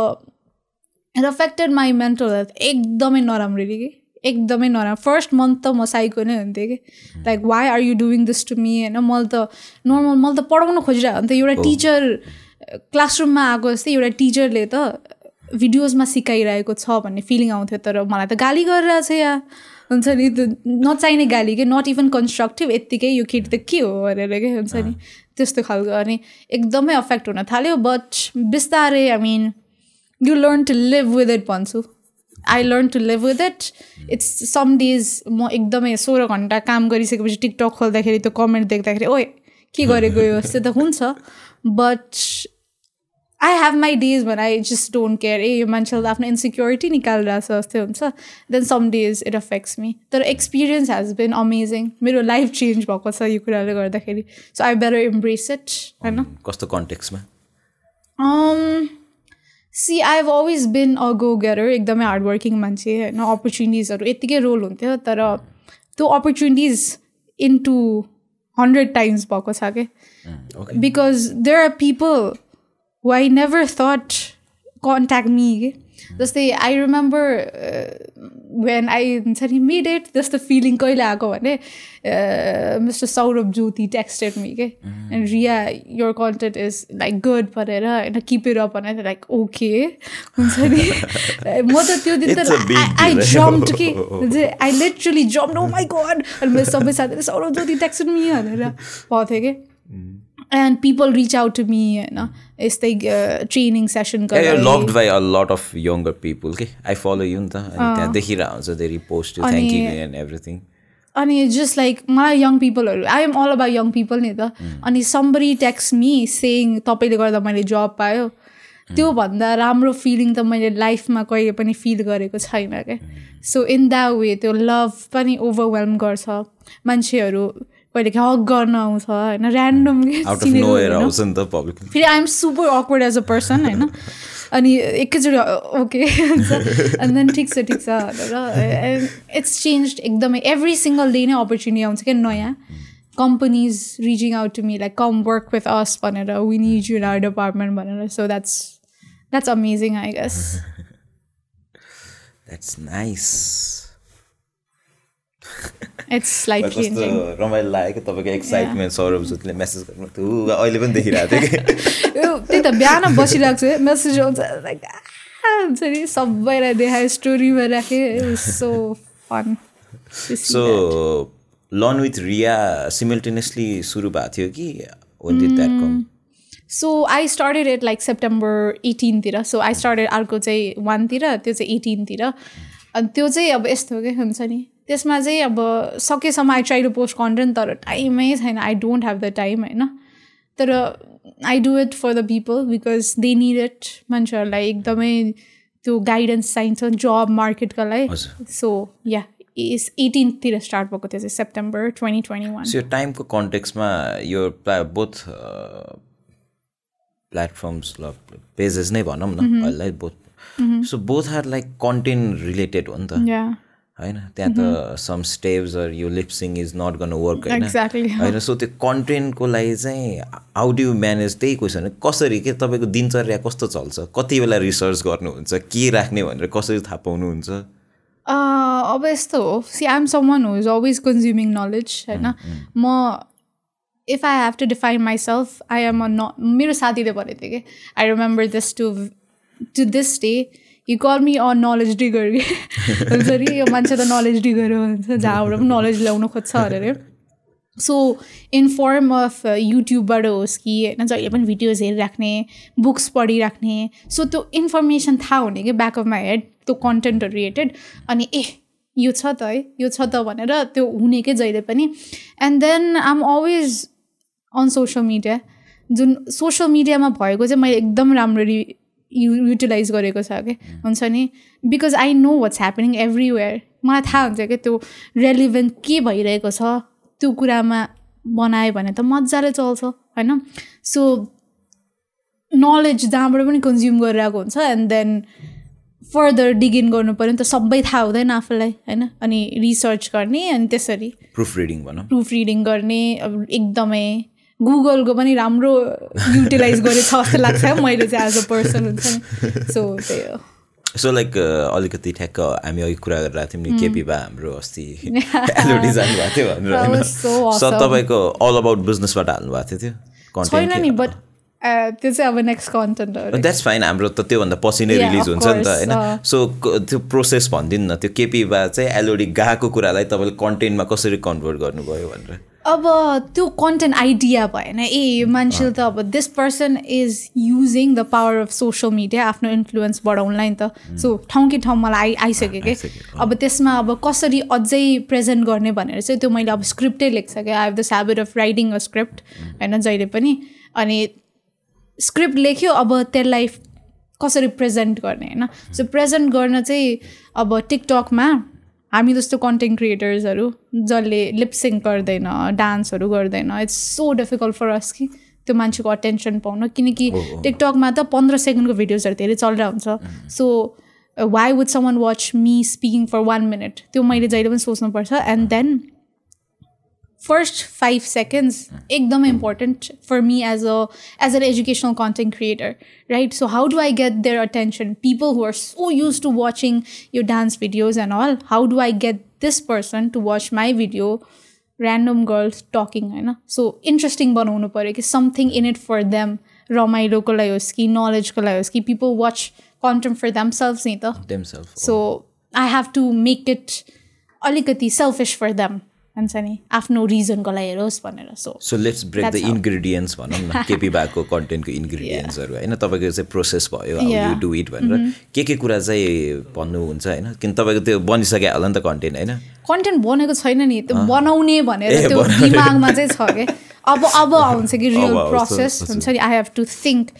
it affected my mental health एकदमै नराम्ररी कि? एकदमै नराम्रो। फर्स्ट मन्थ त म साइको नै हुन्थेँ कि। Like why are you doing this to me होइन मैले त नर्मल मैले त पढाउन खोजिरहेको अन्त एउटा टिचर क्लासरुममा आएको जस्तै एउटा टिचरले त भिडियोजमा सिकाइरहेको छ भन्ने फिलिङ आउँथ्यो। तर मलाई त गाली गरिरहेको छ या। हुन्छ नि त्यो नचाहिने गाली के? नट इभन कन्स्ट्रक्टिभ यत्तिकै यो केटी त के हो भनेर के? हुन्छ नि त्यस्तो खालको। अनि एकदमै अफेक्ट हुन थाल्यो। बट बिस्तारै I mean you learn to live with it भन्छु। I learn to live with it it's some days म एकदमै सोह्र घन्टा काम गरिसकेपछि टिकटक खोल्दाखेरि त्यो कमेन्ट देख्दाखेरि ओए के गरेको यो? यस्तो त हुन्छ। But I have my days भन आई जस्ट डोन्ट केयर ए यो मान्छेले त आफ्नो इन्सिक्योरिटी निकालिरहेको छ जस्तै हुन्छ। Then some days it affects me तर एक्सपिरियन्स हेज बिन अमेजिङ मेरो लाइफ चेन्ज भएको छ यो कुराले गर्दाखेरि। So I better embrace it होइन? कस्तो कन्टेक्समा Um, see I have always been a go getter एकदमै हार्डवर्किङ मान्छे होइन अपर्च्युनिटिजहरू यत्तिकै रोल हुन्थ्यो तर त्यो अपर्च्युनिटिज इन्टु हन्ड्रेड टाइम्स भएको छ कि because there are people who I never thought contact me. जस्तै आई रिमेम्बर वेन आई हुन्छ नि मिड इट जस्तो फिलिङ कहिले आएको भने mister Saurabh Jyoti texted me के and Riya your content is like good भनेर होइन किप इट अप भनेर लाइक ओके हुन्छ नि? म त त्यो दिन त आई? जम्प कि I literally jump no my god अनि मेरो सबै साथीले सौरभ ज्योति टेक्स्टेड मी भनेर भएको थियो कि and people reach out to me होइन यस्तै training session loved by a lot of younger people. के आई फलो यु नि त त्यहाँ देखिरहेको हुन्छ धेरै post thank you and everything अनि जस्ट लाइक मलाई young पिपलहरू I am all about young people नि त अनि सम्बरी टेक्स मी सेङ तपाईँले गर्दा मैले जब पायो त्योभन्दा राम्रो फिलिङ त मैले लाइफमा कहिले पनि फिल गरेको छैन क्या सो इन द्याट वे त्यो लभ पनि ओभरवेल्म गर्छ। मान्छेहरू कहिले काहीँ हक गर्न आउँछ होइन ऱ्यान्डम फेरि I'm super awkward as a person होइन अनि एकैचोटि ओके अनि देन ठिक छ ठिक छ भनेर इट्स चेन्ज एकदमै एभ्री सिङ्गल डे नै अपर्च्युनिटी आउँछ क्या नयाँ companies reaching out to me like come work with us भनेर we need you our department भनेर so that's that's amazing I guess that's nice it's कस्तो रमाइलो लाग्यो कि तपाईँको एक्साइटमेन्ट सौरभ ज्योतिले मेसेज गर्नु अहिले पनि देखिरहेको थियो कि? त्यही त बिहान बसिरहेको छु मेसेज आउँछ लाइक हुन्छ नि। सबैलाई देखाएँ स्टोरीमा राखेँ so fun so learn with Riya simultaneously सुरु भएको थियो कि? So I started at like September एटिनतिर so I started अर्को चाहिँ वानतिर त्यो चाहिँ एटिनतिर अनि त्यो चाहिँ अब यस्तो कि हुन्छ नि। त्यसमा चाहिँ अब सकेसम्म I try to post content तर टाइमै छैन। I don't have the time होइन? तर I do it for the people because they need it मान्छेहरूलाई एकदमै त्यो गाइडेन्स चाहिन्छ जब मार्केटका लागि। सो या इस एटिनतिर स्टार्ट भएको थियो चाहिँ सेप्टेम्बर ट्वेन्टी ट्वेन्टी वान यो टाइमको कन्टेक्समा यो बोथ प्लेटफर्म्स ल पेजेस नै भनौँ न। Both so both are like content related हो नि त। या होइन? त्यहाँ त सम स्टेप्स अर यो लिप्सिङ इज नट गर्न वर्क होइन. होइन? सो त्यो कन्टेन्टको लागि चाहिँ हाउ डु यु म्यानेज त्यही क्वेसन कसरी? के तपाईँको दिनचर्या कस्तो चल्छ? कति बेला रिसर्च गर्नुहुन्छ? के राख्ने भनेर कसरी थाहा पाउनुहुन्छ? अब यस्तो हो। See I'm someone who is always consuming knowledge होइन? म if I have to define myself I am a न मेरो साथीले भनेको थियो कि I remember this to to this day you call me a knowledge digger कि हुन्छ नि यो मान्छे त नलेज डिगर हो भन्छ जहाँबाट पनि नलेज ल्याउनु खोज्छ अरे सो इन फर्म अफ युट्युबबाट होस् कि होइन जहिले पनि भिडियोज हेरिराख्ने बुक्स पढिराख्ने सो त्यो इन्फर्मेसन थाहा हुने कि ब्याक अफ माई हेड त्यो कन्टेन्टहरू रिलेटेड अनि ए यो छ त है यो छ त भनेर त्यो हुने कि जहिले पनि and then I am always on social media जुन सोसियल मिडियामा भएको चाहिँ मैले एकदम राम्ररी यु युटिलाइज गरेको छ कि हुन्छ नि? Because I know what's happening everywhere मलाई थाहा हुन्छ कि त्यो रेलिभेन्ट के भइरहेको छ त्यो कुरामा बनायो भने त मजाले चल्छ होइन? सो नलेज जहाँबाट पनि कन्ज्युम गरिरहेको हुन्छ एन्ड देन फर्दर डिगिन गर्नु पऱ्यो नि त सबै थाहा हुँदैन आफूलाई होइन? अनि रिसर्च गर्ने अनि त्यसरी प्रुफ रिडिङ भनौँ। प्रुफ रिडिङ गर्ने अब एकदमै गुगलको पनि राम्रो युटिलाइज गरेको छ जस्तो लाग्छ मैले चाहिँ एज अ पर्सन हुन्छ नि। सो त्यही हो। सो लाइक अलिकति ठ्याक्क हामी अघि कुरा गरिरहेको थियौँ नि केपी बा हाम्रो अस्ति एलओडी जानुभएको थियो भनेर होइन? was so so awesome. तपाईँको अल अबाउट बिजनेसबाट हाल्नुभएको थियो त्यो छैन नि कन्टेन्ट बट त्यो चाहिँ अब नेक्स्ट कन्टेन्टहरू द्याट्स फाइन हाम्रो त त्योभन्दा पछि नै रिलिज हुन्छ नि त होइन। सो त्यो प्रोसेस भनिदिनु न त्यो केपी बा चाहिँ एलओडी गएको कुरालाई तपाईँले कन्टेन्टमा कसरी कन्भर्ट गर्नुभयो भनेर। अब त्यो कन्टेन्ट आइडिया भएन। ए यो मान्छेले त अब this person is using the power of social media आफ्नो इन्फ्लुएन्स बढाउनलाई नि त। सो ठाउँ कि ठाउँ मलाई आइ आइसक्यो कि अब त्यसमा अब कसरी अझै प्रेजेन्ट गर्ने भनेर चाहिँ त्यो मैले अब स्क्रिप्टै लेख्छ क्या I have this habit of writing a script होइन जहिले पनि। अनि स्क्रिप्ट लेख्यो अब त्यसलाई कसरी प्रेजेन्ट गर्ने होइन? सो प्रेजेन्ट गर्न चाहिँ अब टिकटकमा हामी जस्तो कन्टेन्ट क्रिएटर्सहरू जसले लिपसिङ गर्दैन डान्सहरू गर्दैन it's so difficult for us कि त्यो मान्छेको अटेन्सन पाउन। किनकि टिकटकमा त पन्ध्र सेकेन्डको भिडियोजहरू धेरै चलिरहेको हुन्छ। So why would someone watch me speaking for one minute त्यो मैले जहिले पनि सोच्नुपर्छ। And then first five seconds एकदमै important for me as a as an educational content creator right so how do I get their attention people who are so used to watching यो dance videos and all how do I get this person to watch my video random girls talking होइन so interesting बनाउनु पऱ्यो कि something in it for them रमाइलोको लागि होस् कि नलेजको लागि होस् कि people watch content for themself नि त themself so I have to make it अलिकति सेल्फिस फर देम भन्छ नि। आफ्नो रिजनको लागि हेरोस् भनेर so so let's break the. Ingredients भनौँ न। केपी भएको कन्टेन्टको इन्ग्रिडियन्ट्सहरू होइन? तपाईँको चाहिँ प्रोसेस भयो. यु डु इट भनेर। के के कुरा चाहिँ भन्नुहुन्छ होइन? किन तपाईँको त्यो बनिसक्यो होला नि त कन्टेन्ट होइन? कन्टेन्ट बनेको छैन नि त्यो बनाउने भनेर त्यो। दिमागमा चाहिँ छ क्या अब अब आउँछ कि रियल प्रोसेस। हुन्छ नि। I have to think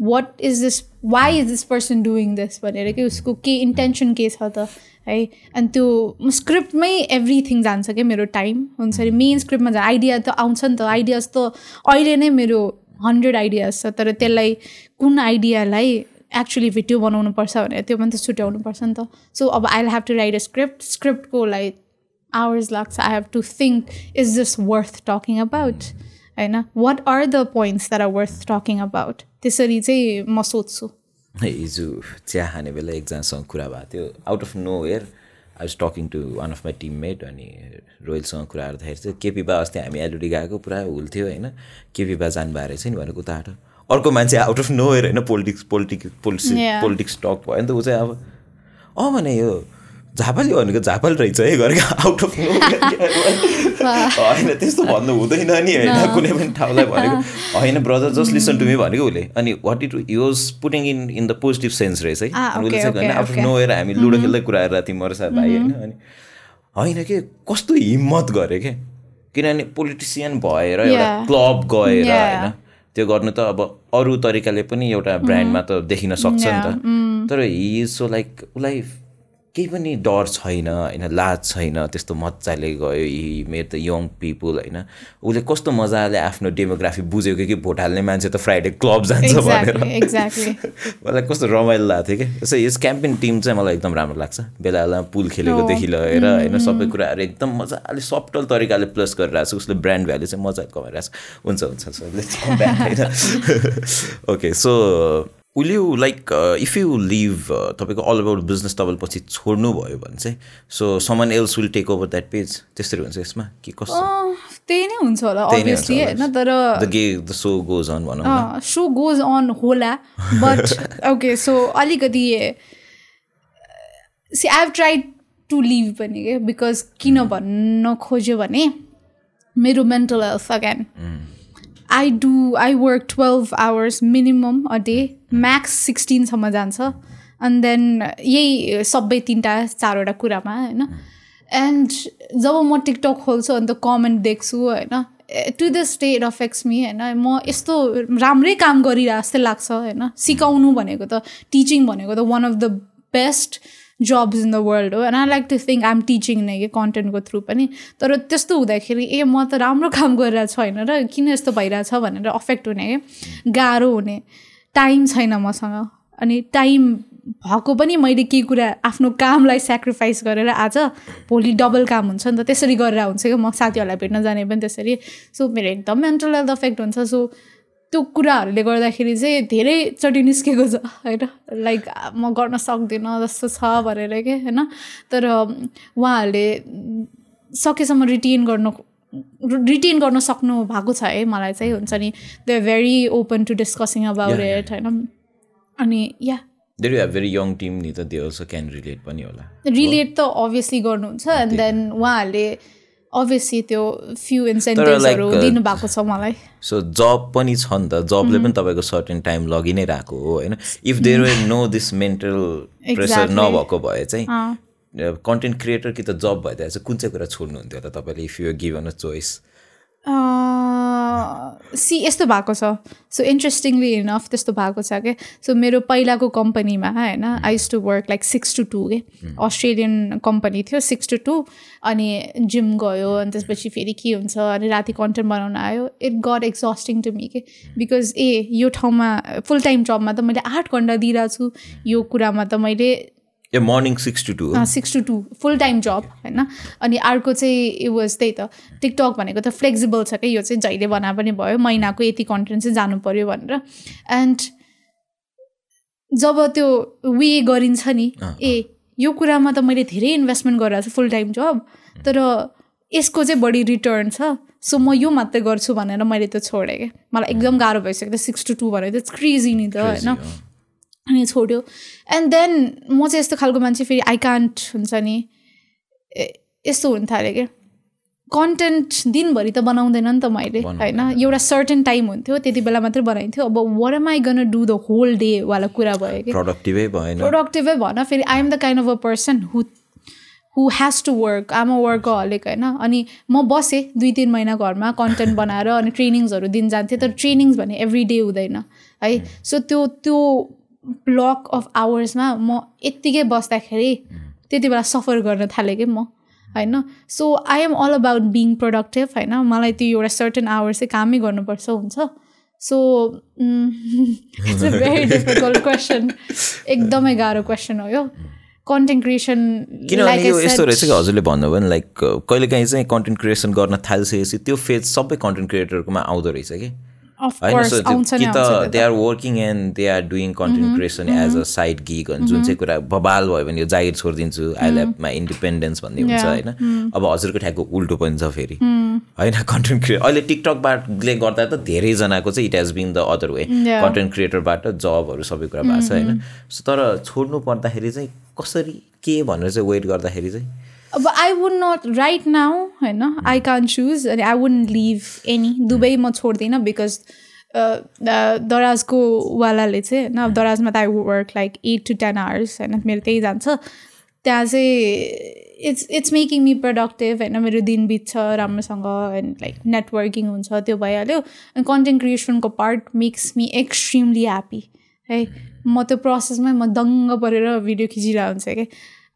what is this why is this person doing this भनेर कि उसको के इन्टेन्सन के छ त है? अनि त्यो स्क्रिप्टमै एभ्रिथिङ जान्छ क्या मेरो टाइम हुन्छ नि। मेन स्क्रिप्टमा जा आइडिया त आउँछ नि त। आइडियाज त अहिले नै मेरो हन्ड्रेड आइडियाज छ। तर त्यसलाई कुन आइडियालाई एक्चुली भिडियो बनाउनु पर्छ भनेर त्यो पनि त छुट्याउनु पर्छ नि त। सो अब I have to write a script स्क्रिप्टको लागि hours लाग्छ। I have to think is this worth talking about होइन what are the points that are worth talking about त्यसरी चाहिँ म सोध्छु। हिजो चिया खाने बेला एकजनासँग कुरा भएको थियो। Out of nowhere I was talking to one of my teammate अनि रोयलसँग कुरा गर्दाखेरि चाहिँ केपी बा अस्ति हामी एलओडी गएको पुरा हुल्थ्यो होइन? केपी बा जानुभएको रहेछ नि भनेको उताबाट अर्को मान्छे आउट अफ नो वेयर होइन politics politics politics. Politics talk भयो नि त ऊ चाहिँ अब अँ भने यो झापाली भनेको झापाल रहेछ है गरेको आउट अफ होइन त्यस्तो भन्नु हुँदैन नि होइन कुनै पनि ठाउँलाई भनेको। होइन brother just listen to me भनेको उसले। अनि what it use putting in in the positive sense रहेछ है। उसले चाहिँ होइन आफ्नो. नोएर हामी लुडो खेल्दै कुरा गरेर राति मर्छ भाइ होइन अनि होइन के कस्तो हिम्मत गरे के? किनभने पोलिटिसियन भएर एउटा. क्लब गएर. होइन त्यो गर्नु त अब अरू तरिकाले पनि एउटा ब्रान्डमा त देखिन सक्छ नि त। तर हि इज सो लाइक उसलाई केही पनि डर छैन होइन लाज छैन त्यस्तो मजाले गयो यी मेरो त यङ पिपुल होइन। उसले कस्तो मजाले आफ्नो डेमोग्राफी बुझेको कि भोट हाल्ने मान्छे त फ्राइडे क्लब जान्छ भनेर। एक्ज्याक्टली मलाई कस्तो रमाइलो लाग्थ्यो कि। यसो यस क्याम्पेन टिम चाहिँ मलाई एकदम राम्रो लाग्छ। बेला बेला पुल खेलेकोदेखि लिएर होइन सबै कुराहरू एकदम मजाले सफ्टल तरिकाले प्लस गरिरहेको छ। उसले ब्रान्ड भ्याल्यु चाहिँ मजाले कमाइरहेको छ। हुन्छ हुन्छ okay so will you like if you leave तपाईँको अल अबाउट बिजनेस तपाईँले पछि छोड्नुभयो भने चाहिँ so someone else will take over that page त्यसरी हुन्छ यसमा? कि कस्तो? त्यही नै हुन्छ होला अभियसली। होइन तर द सो गोज अन भनौँ सो गोज अन होला बट ओके सो अलिकति see I have tried to leave पनि के बिकज किन भन्न खोज्यो भने मेरो mental health again I do I work twelve hours minimum a day max सिक्सटिनसम्म जान्छ। एन्ड देन यही सबै तिनवटा चारवटा कुरामा होइन? एन्ड जब म टिकटक खोल्छु अन्त कमेन्ट देख्छु होइन? To the state affects me होइन? म यस्तो राम्रै काम गरिरहेको जस्तै लाग्छ होइन? सिकाउनु भनेको त टिचिङ भनेको त one of the best jobs in the world हो। And I like to think I'm teaching नै कि कन्टेन्टको थ्रु पनि। तर त्यस्तो हुँदाखेरि ए म त राम्रो काम गरिरहेको छु होइन र किन यस्तो भइरहेछ भनेर अफेक्ट हुने क्या गाह्रो हुने। टाइम छैन मसँग। अनि टाइम भएको पनि मैले केही कुरा आफ्नो कामलाई सेक्रिफाइस गरेर आज भोलि डबल काम हुन्छ नि त त्यसरी गरेर हुन्छ क्या म साथीहरूलाई भेट्न जाने पनि त्यसरी। सो मेरो एकदम मेन्टल हेल्थ अफेक्ट हुन्छ। सो त्यो कुराहरूले गर्दाखेरि चाहिँ धेरैचोटि निस्केको छ होइन? लाइक म गर्न सक्दिनँ जस्तो छ भनेर के होइन? तर उहाँहरूले सकेसम्म रिटेन गर्नु रिटेन गर्न सक्नु भएको छ है मलाई चाहिँ हुन्छ नि। They very open to discussing about it होइन? अनि yeah you have very young team नि त दे अल्सो क्यान रिलेट पनि होला। रिलेट त अभियसली गर्नुहुन्छ एन्ड देन उहाँहरूले अभियसली त्यो फ्यु इन्सेन्टिभ्सहरू uh, दिनुभएको छ मलाई। सो जब पनि छ नि त। जबले पनि तपाईँको सर्टेन टाइम लगि नै रहेको हो होइन? If there were no this mental pressure. नभएको भए चाहिँ कन्टेन्ट क्रिएटर कि त जब भइदिएर चाहिँ कुन चाहिँ कुरा छोड्नुहुन्थ्यो होला तपाईँले if you given a choice see यस्तो भएको छ। सो इन्ट्रेस्टिङली इनफ त्यस्तो भएको छ क्या सो मेरो पहिलाको कम्पनीमा होइन I used to work like six to two के? अस्ट्रेलियन कम्पनी थियो सिक्स टु टू अनि जिम गयो अनि त्यसपछि फेरि के हुन्छ अनि राति कन्टेन्ट बनाउन आयो। It got exhausting to me के? बिकज ए यो ठाउँमा फुल टाइम जबमा त मैले आठ घन्टा दिइरहेको छु यो कुरामा त मैले ए morning six to two six to two full time job होइन अनि अर्को चाहिँ it was त्यही त टिकटक भनेको त फ्लेक्सिबल छ क्या? यो चाहिँ जहिले बना पनि भयो महिनाको यति कन्टेन्ट चाहिँ जानु पऱ्यो भनेर। एन्ड जब त्यो वे गरिन्छ नि ए यो कुरामा त मैले धेरै इन्भेस्टमेन्ट गरेर छु फुल टाइम जब तर यसको चाहिँ बढी रिटर्न छ सो म यो मात्रै गर्छु भनेर मैले त्यो छोडेँ क्या। मलाई एकदम गाह्रो भइसक्यो सिक्स टु टू भनेर त्यो क्रेजी नि त होइन? अनि छोड्यो। एन्ड देन म चाहिँ यस्तो खालको मान्छे फेरि आई कान्ट हुन्छ नि। यस्तो हुन थाल्यो क्या। कन्टेन्ट दिनभरि त बनाउँदैन नि त मैले होइन? एउटा सर्टेन टाइम हुन्थ्यो त्यति बेला मात्रै बनाइन्थ्यो। अब where am I gonna do the whole day वाला कुरा भयो कि? प्रोडक्टिभै भएन। प्रोडक्टिभै भन फेरि I am the kind of a person who who has to work um a workaholic होइन? अनि म बसेँ दुई तिन महिना घरमा कन्टेन्ट बनाएर अनि ट्रेनिङ्सहरू दिन जान्थेँ। तर ट्रेनिङ्स भने एभ्री डे हुँदैन है? सो त्यो त्यो ब्लक अफ आवर्समा म यत्तिकै बस्दाखेरि त्यति बेला सफर गर्न थालेँ कि म होइन? So I am all about being productive होइन? मलाई त्यो एउटा सर्टेन आवर्स चाहिँ कामै गर्नुपर्छ हुन्छ। So it's a very difficult question एकदमै गाह्रो क्वेसन हो यो। कन्टेन्ट क्रिएसन किनभने यो यस्तो रहेछ कि हजुरले भन्नुभयो नि लाइक कहिलेकाहीँ चाहिँ कन्टेन्ट क्रिएसन गर्न थालिसकेपछि त्यो फेज सबै कन्टेन्ट क्रिएटरकोमा आउँदो रहेछ कि? होइन कि त they are working and they are doing content creation as a side gig जुन चाहिँ कुरा बबाल भयो भने यो जागिर छोडिदिन्छु आई माई इन्डिपेन्डेन्स भन्ने हुन्छ होइन। अब हजुरको ठ्याकको उल्टो पनि छ फेरि। होइन कन्टेन्ट क्रिएट अहिले टिकटकबाटले गर्दा त धेरैजनाको चाहिँ it has been the other way. Content क्रिएटरबाट जबहरू सबै कुरा भएको छ होइन। सो तर छोड्नु पर्दाखेरि चाहिँ कसरी के भनेर चाहिँ वेट गर्दाखेरि चाहिँ अब I would not right now होइन आई कान चुज अनि I would leave any Dubai म छोड्दिनँ बिकज दराजको वालाले चाहिँ होइन दराजमा त I work like eight to ten hours होइन मेरो त्यही जान्छ त्यहाँ चाहिँ it's it's making me productive होइन मेरो दिन बित्छ राम्रोसँग एन्ड लाइक नेटवर्किङ हुन्छ त्यो भइहाल्यो अनि content क्रिएसनको part makes me extremely happy है म त्यो प्रोसेसमै म दङ्ग परेर भिडियो खिचिरहेको हुन्छ क्या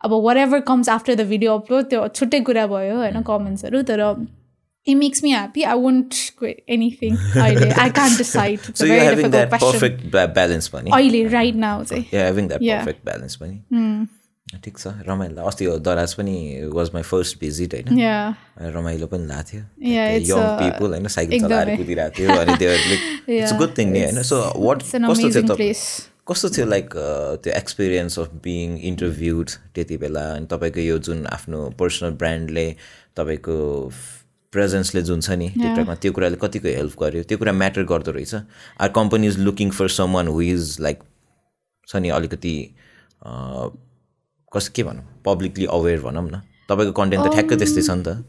अब whatever comes after the video upload त्यो छुट्टै कुरा भयो होइन कमेन्ट्सहरू तर it makes me happy I won't anything अहिले I can't decide so you having that perfect balance पनि अहिले राइट नाउ चाहिँ. Having that Yeah. Perfect balance पनि ठिक छ. रमाइलो. अस्ति दराज पनि वाज माई फर्स्ट भिजिट होइन? या रमाइलो पनि लाग्थ्यो. Yeah, it's, यङ पिपुल होइन साइकल. चलाएर कुदिरहेको थियो अनि त्यो इट्स गुड थिङ नि होइन? सो वाट It's कस्तो थियो. कस्तो थियो लाइक त्यो एक्सपिरियन्स अफ बिङ इन्टरभ्युड त्यति बेला? अनि तपाईँको यो जुन आफ्नो पर्सनल ब्रान्डले तपाईँको प्रेजेन्सले जुन छ नि टिकटकमा त्यो कुराले कतिको हेल्प गर्यो? त्यो कुरा म्याटर गर्दो रहेछ। Our company is looking for someone who is like छ नि अलिकति कस के भनौँ? पब्लिकली अवेर भनौँ न। तपाईँको कन्टेन्ट त ठ्याक्कै त्यस्तै छ नि त।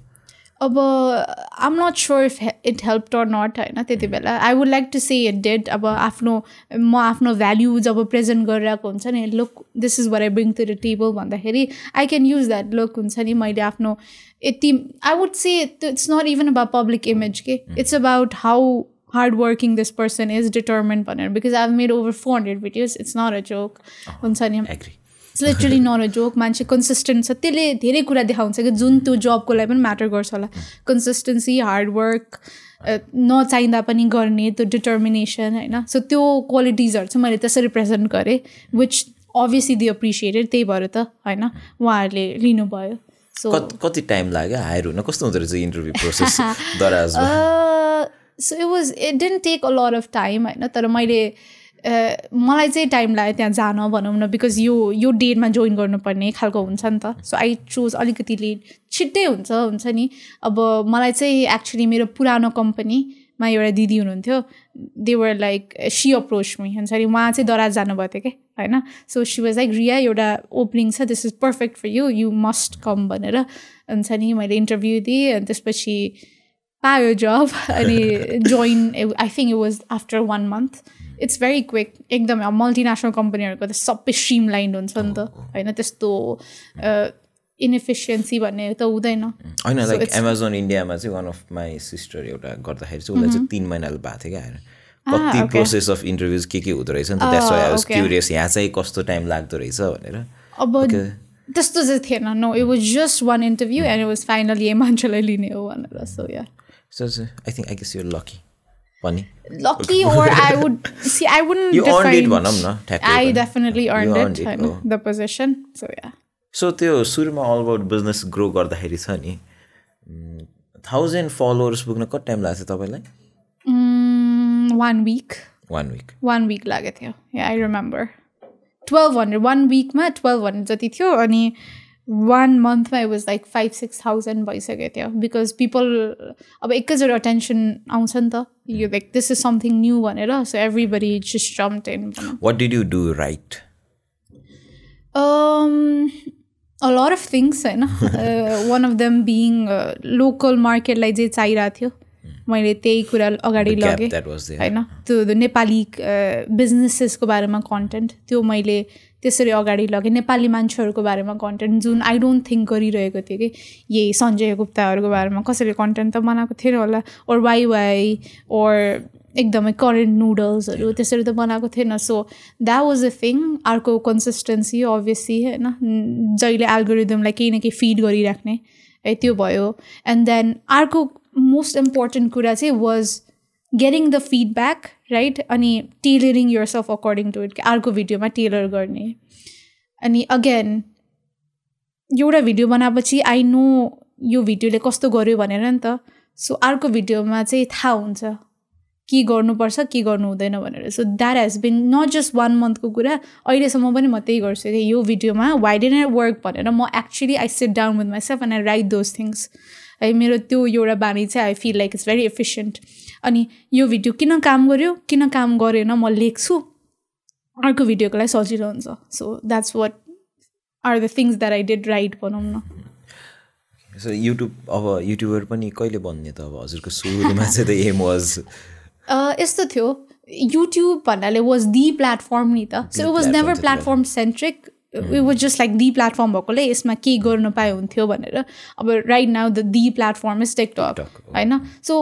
अब आम not sure if it help or not होइन त्यति बेला। I would like to say it did अब आफ्नो म आफ्नो भ्याल्यु जब प्रेजेन्ट गरिरहेको हुन्छ नि look this is where I bring to the table भन्दाखेरि I can use that look हुन्छ नि मैले आफ्नो यति I would say it's not even about public image के it's about how hard working this person is determined भनेर। Because I made over four hundred videos it's not a joke हुन्छ नि। Agree it's literally not a joke मान्छे consistent छ। त्यसले धेरै कुरा देखाउँछ कि जुन त्यो जबको लागि पनि म्याटर गर्छ होला। कन्सिस्टेन्सी हार्डवर्क नचाहिँदा पनि गर्ने त्यो डिटर्मिनेसन होइन। सो त्यो क्वालिटिजहरू चाहिँ मैले त्यसरी प्रेजेन्ट गरेँ विच अभियसली दि एप्रिसिएटेड त्यही भएर त होइन उहाँहरूले लिनुभयो। सो कति टाइम लाग्यो? हायर हुन कस्तो हुँदो रहेछ interview process so it was it didn't take a lot of time होइन तर मैले मलाई चाहिँ टाइम लाग्यो त्यहाँ जान भनौँ न बिकज यो यो डेटमा जोइन गर्नुपर्ने खालको हुन्छ नि त। सो आई चोज अलिकति लेट छिट्टै हुन्छ हुन्छ नि। अब मलाई चाहिँ एक्चुली मेरो पुरानो कम्पनीमा एउटा दिदी हुनुहुन्थ्यो। They were like she approach me हुन्छ नि। उहाँ चाहिँ दराज जानुभएको थियो क्या होइन? So she was like Riya एउटा ओपनिङ छ this is perfect for you you must come भनेर हुन्छ नि। मैले इन्टरभ्यू दिएँ अनि त्यसपछि पायो जब अनि join I think it was after one month it's very quick एकदमै अब मल्टिनेसनल कम्पनीहरूको त सबै स्ट्रिम लाइन्ड हुन्छ नि त। होइन त्यस्तो इनएफिसियन्सी भन्ने त हुँदैन। होइन लाइक एमाजोन इन्डियामा चाहिँ वान अफ माई सिस्टर एउटा गर्दाखेरि चाहिँ उसलाई चाहिँ तिन महिनाले भएको थियो क्या। आएर कति प्रोसेस अफ इन्टरभ्युज के के हुँदो रहेछ नि त? That's why was okay. Curious यहाँ चाहिँ कस्तो टाइम लाग्दो रहेछ भनेर। अब त्यस्तो चाहिँ थिएन। No it was just one interview and it was finally मान्छेलाई लिने हो भनेर। So yeah so I think I guess you're lucky पनि। Or I would see I wouldn't You earned it define- भनौँ न ठ्याक्कै earned it, it, होइन, oh. the position so yeah. So त्यो सुरुमा अल अबाउट बिजनेस ग्रो गर्दाखेरि छ नि थाउजन्ड फलोवर्स पुग्न कति टाइम लाग्छ तपाईँलाई? Mm, one week one week one week लागेको थियो। Yeah I remember twelve hundred one विकमा twelve hundred जति थियो अनि one मन्थमा it was like five six thousand भइसकेको थियो बिकज पिपल अब एकैचोटि अटेन्सन आउँछ नि त। यो like this is something new भनेर so everybody just jump भनौँ what did you do right Um, a lot of things होइन one of them being local मार्केटलाई जे चाहिरहेको थियो मैले त्यही कुरा अगाडि लगेँ होइन? त्यो त्यो नेपाली बिजनेसेसको बारेमा कन्टेन्ट त्यो मैले त्यसरी अगाडि लगेँ। नेपाली मान्छेहरूको बारेमा कन्टेन्ट जुन आई डोन्ट थिङ्क गरिरहेको थिएँ कि यही सञ्जय गुप्ताहरूको बारेमा कसैले कन्टेन्ट त बनाएको थिएन होला ओर वाइ वाइ ओर एकदमै करेन्ट नुडल्सहरू त्यसरी त बनाएको थिएन। So that was a thing अर्को कन्सिस्टेन्सी अभियसली होइन? जहिले एल्गोरिदमलाई केही न केही फिड गरिराख्ने है त्यो भयो। एन्ड देन अर्को मोस्ट इम्पोर्टेन्ट कुरा चाहिँ was getting the feedback right अनि tailoring yourself according to it अर्को भिडियोमा टेलर गर्ने. अनि अगेन एउटा भिडियो बनाएपछि आई नो यो भिडियोले कस्तो गर्यो भनेर नि त सो अर्को भिडियोमा चाहिँ थाहा हुन्छ। के गर्नुपर्छ के गर्नु हुँदैन भनेर। So that has been not just one मन्थको कुरा अहिलेसम्म पनि म त्यही गर्छु। कि यो भिडियोमा वाइ डेन आई वर्क भनेर म actually I sit down with myself and I write those things है मेरो त्यो एउटा बानी चाहिँ I feel like it's very efficient अनि यो भिडियो किन काम गर्यो? किन काम गरेन? म लेख्छु। अर्को भिडियोको लागि सजिलो हुन्छ। So that's what are the things that I did right भनौँ न। सो युट्युब अब युट्युबर पनि कहिले बन्ने त अब हजुरको सुरुमा चाहिँ त एम वाज यस्तो थियो। युट्युब भन्नाले वाज दि प्लेटफर्म नि त। So it was never platform centric was just like the platform भएकोले यसमा के गर्नु पाए हुन्थ्यो भनेर। अब right now the the platform is TikTok होइन? So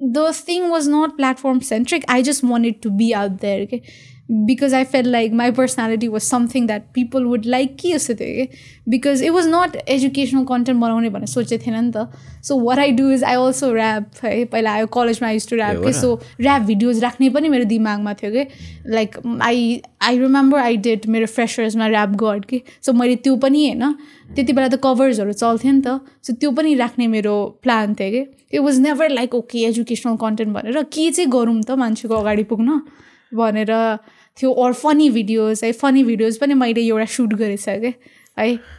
the thing was not platform centric I just wanted to be out there के because I felt like my personality was something that people would like के जस्तो थियो कि because it was not educational content बनाउने भनेर सोचेको थिएन नि त so what I do is I also rap है पहिला आयो कलेजमा युज टु ऱ्याप के सो ऱ्याप भिडियोज राख्ने पनि मेरो दिमागमा थियो कि like I I remember I did मेरो फ्रेसर्समा ऱ्याप गड कि सो मैले त्यो पनि होइन त्यति बेला त कभर्सहरू चल्थ्यो नि त सो त्यो पनि राख्ने मेरो प्लान थियो कि it was never like okay educational content भनेर के चाहिँ गरौँ त मान्छेको अगाडि पुग्न भनेर थियो अर फनी भिडियोज है फनी भिडियोज पनि मैले एउटा सुट गरेछ है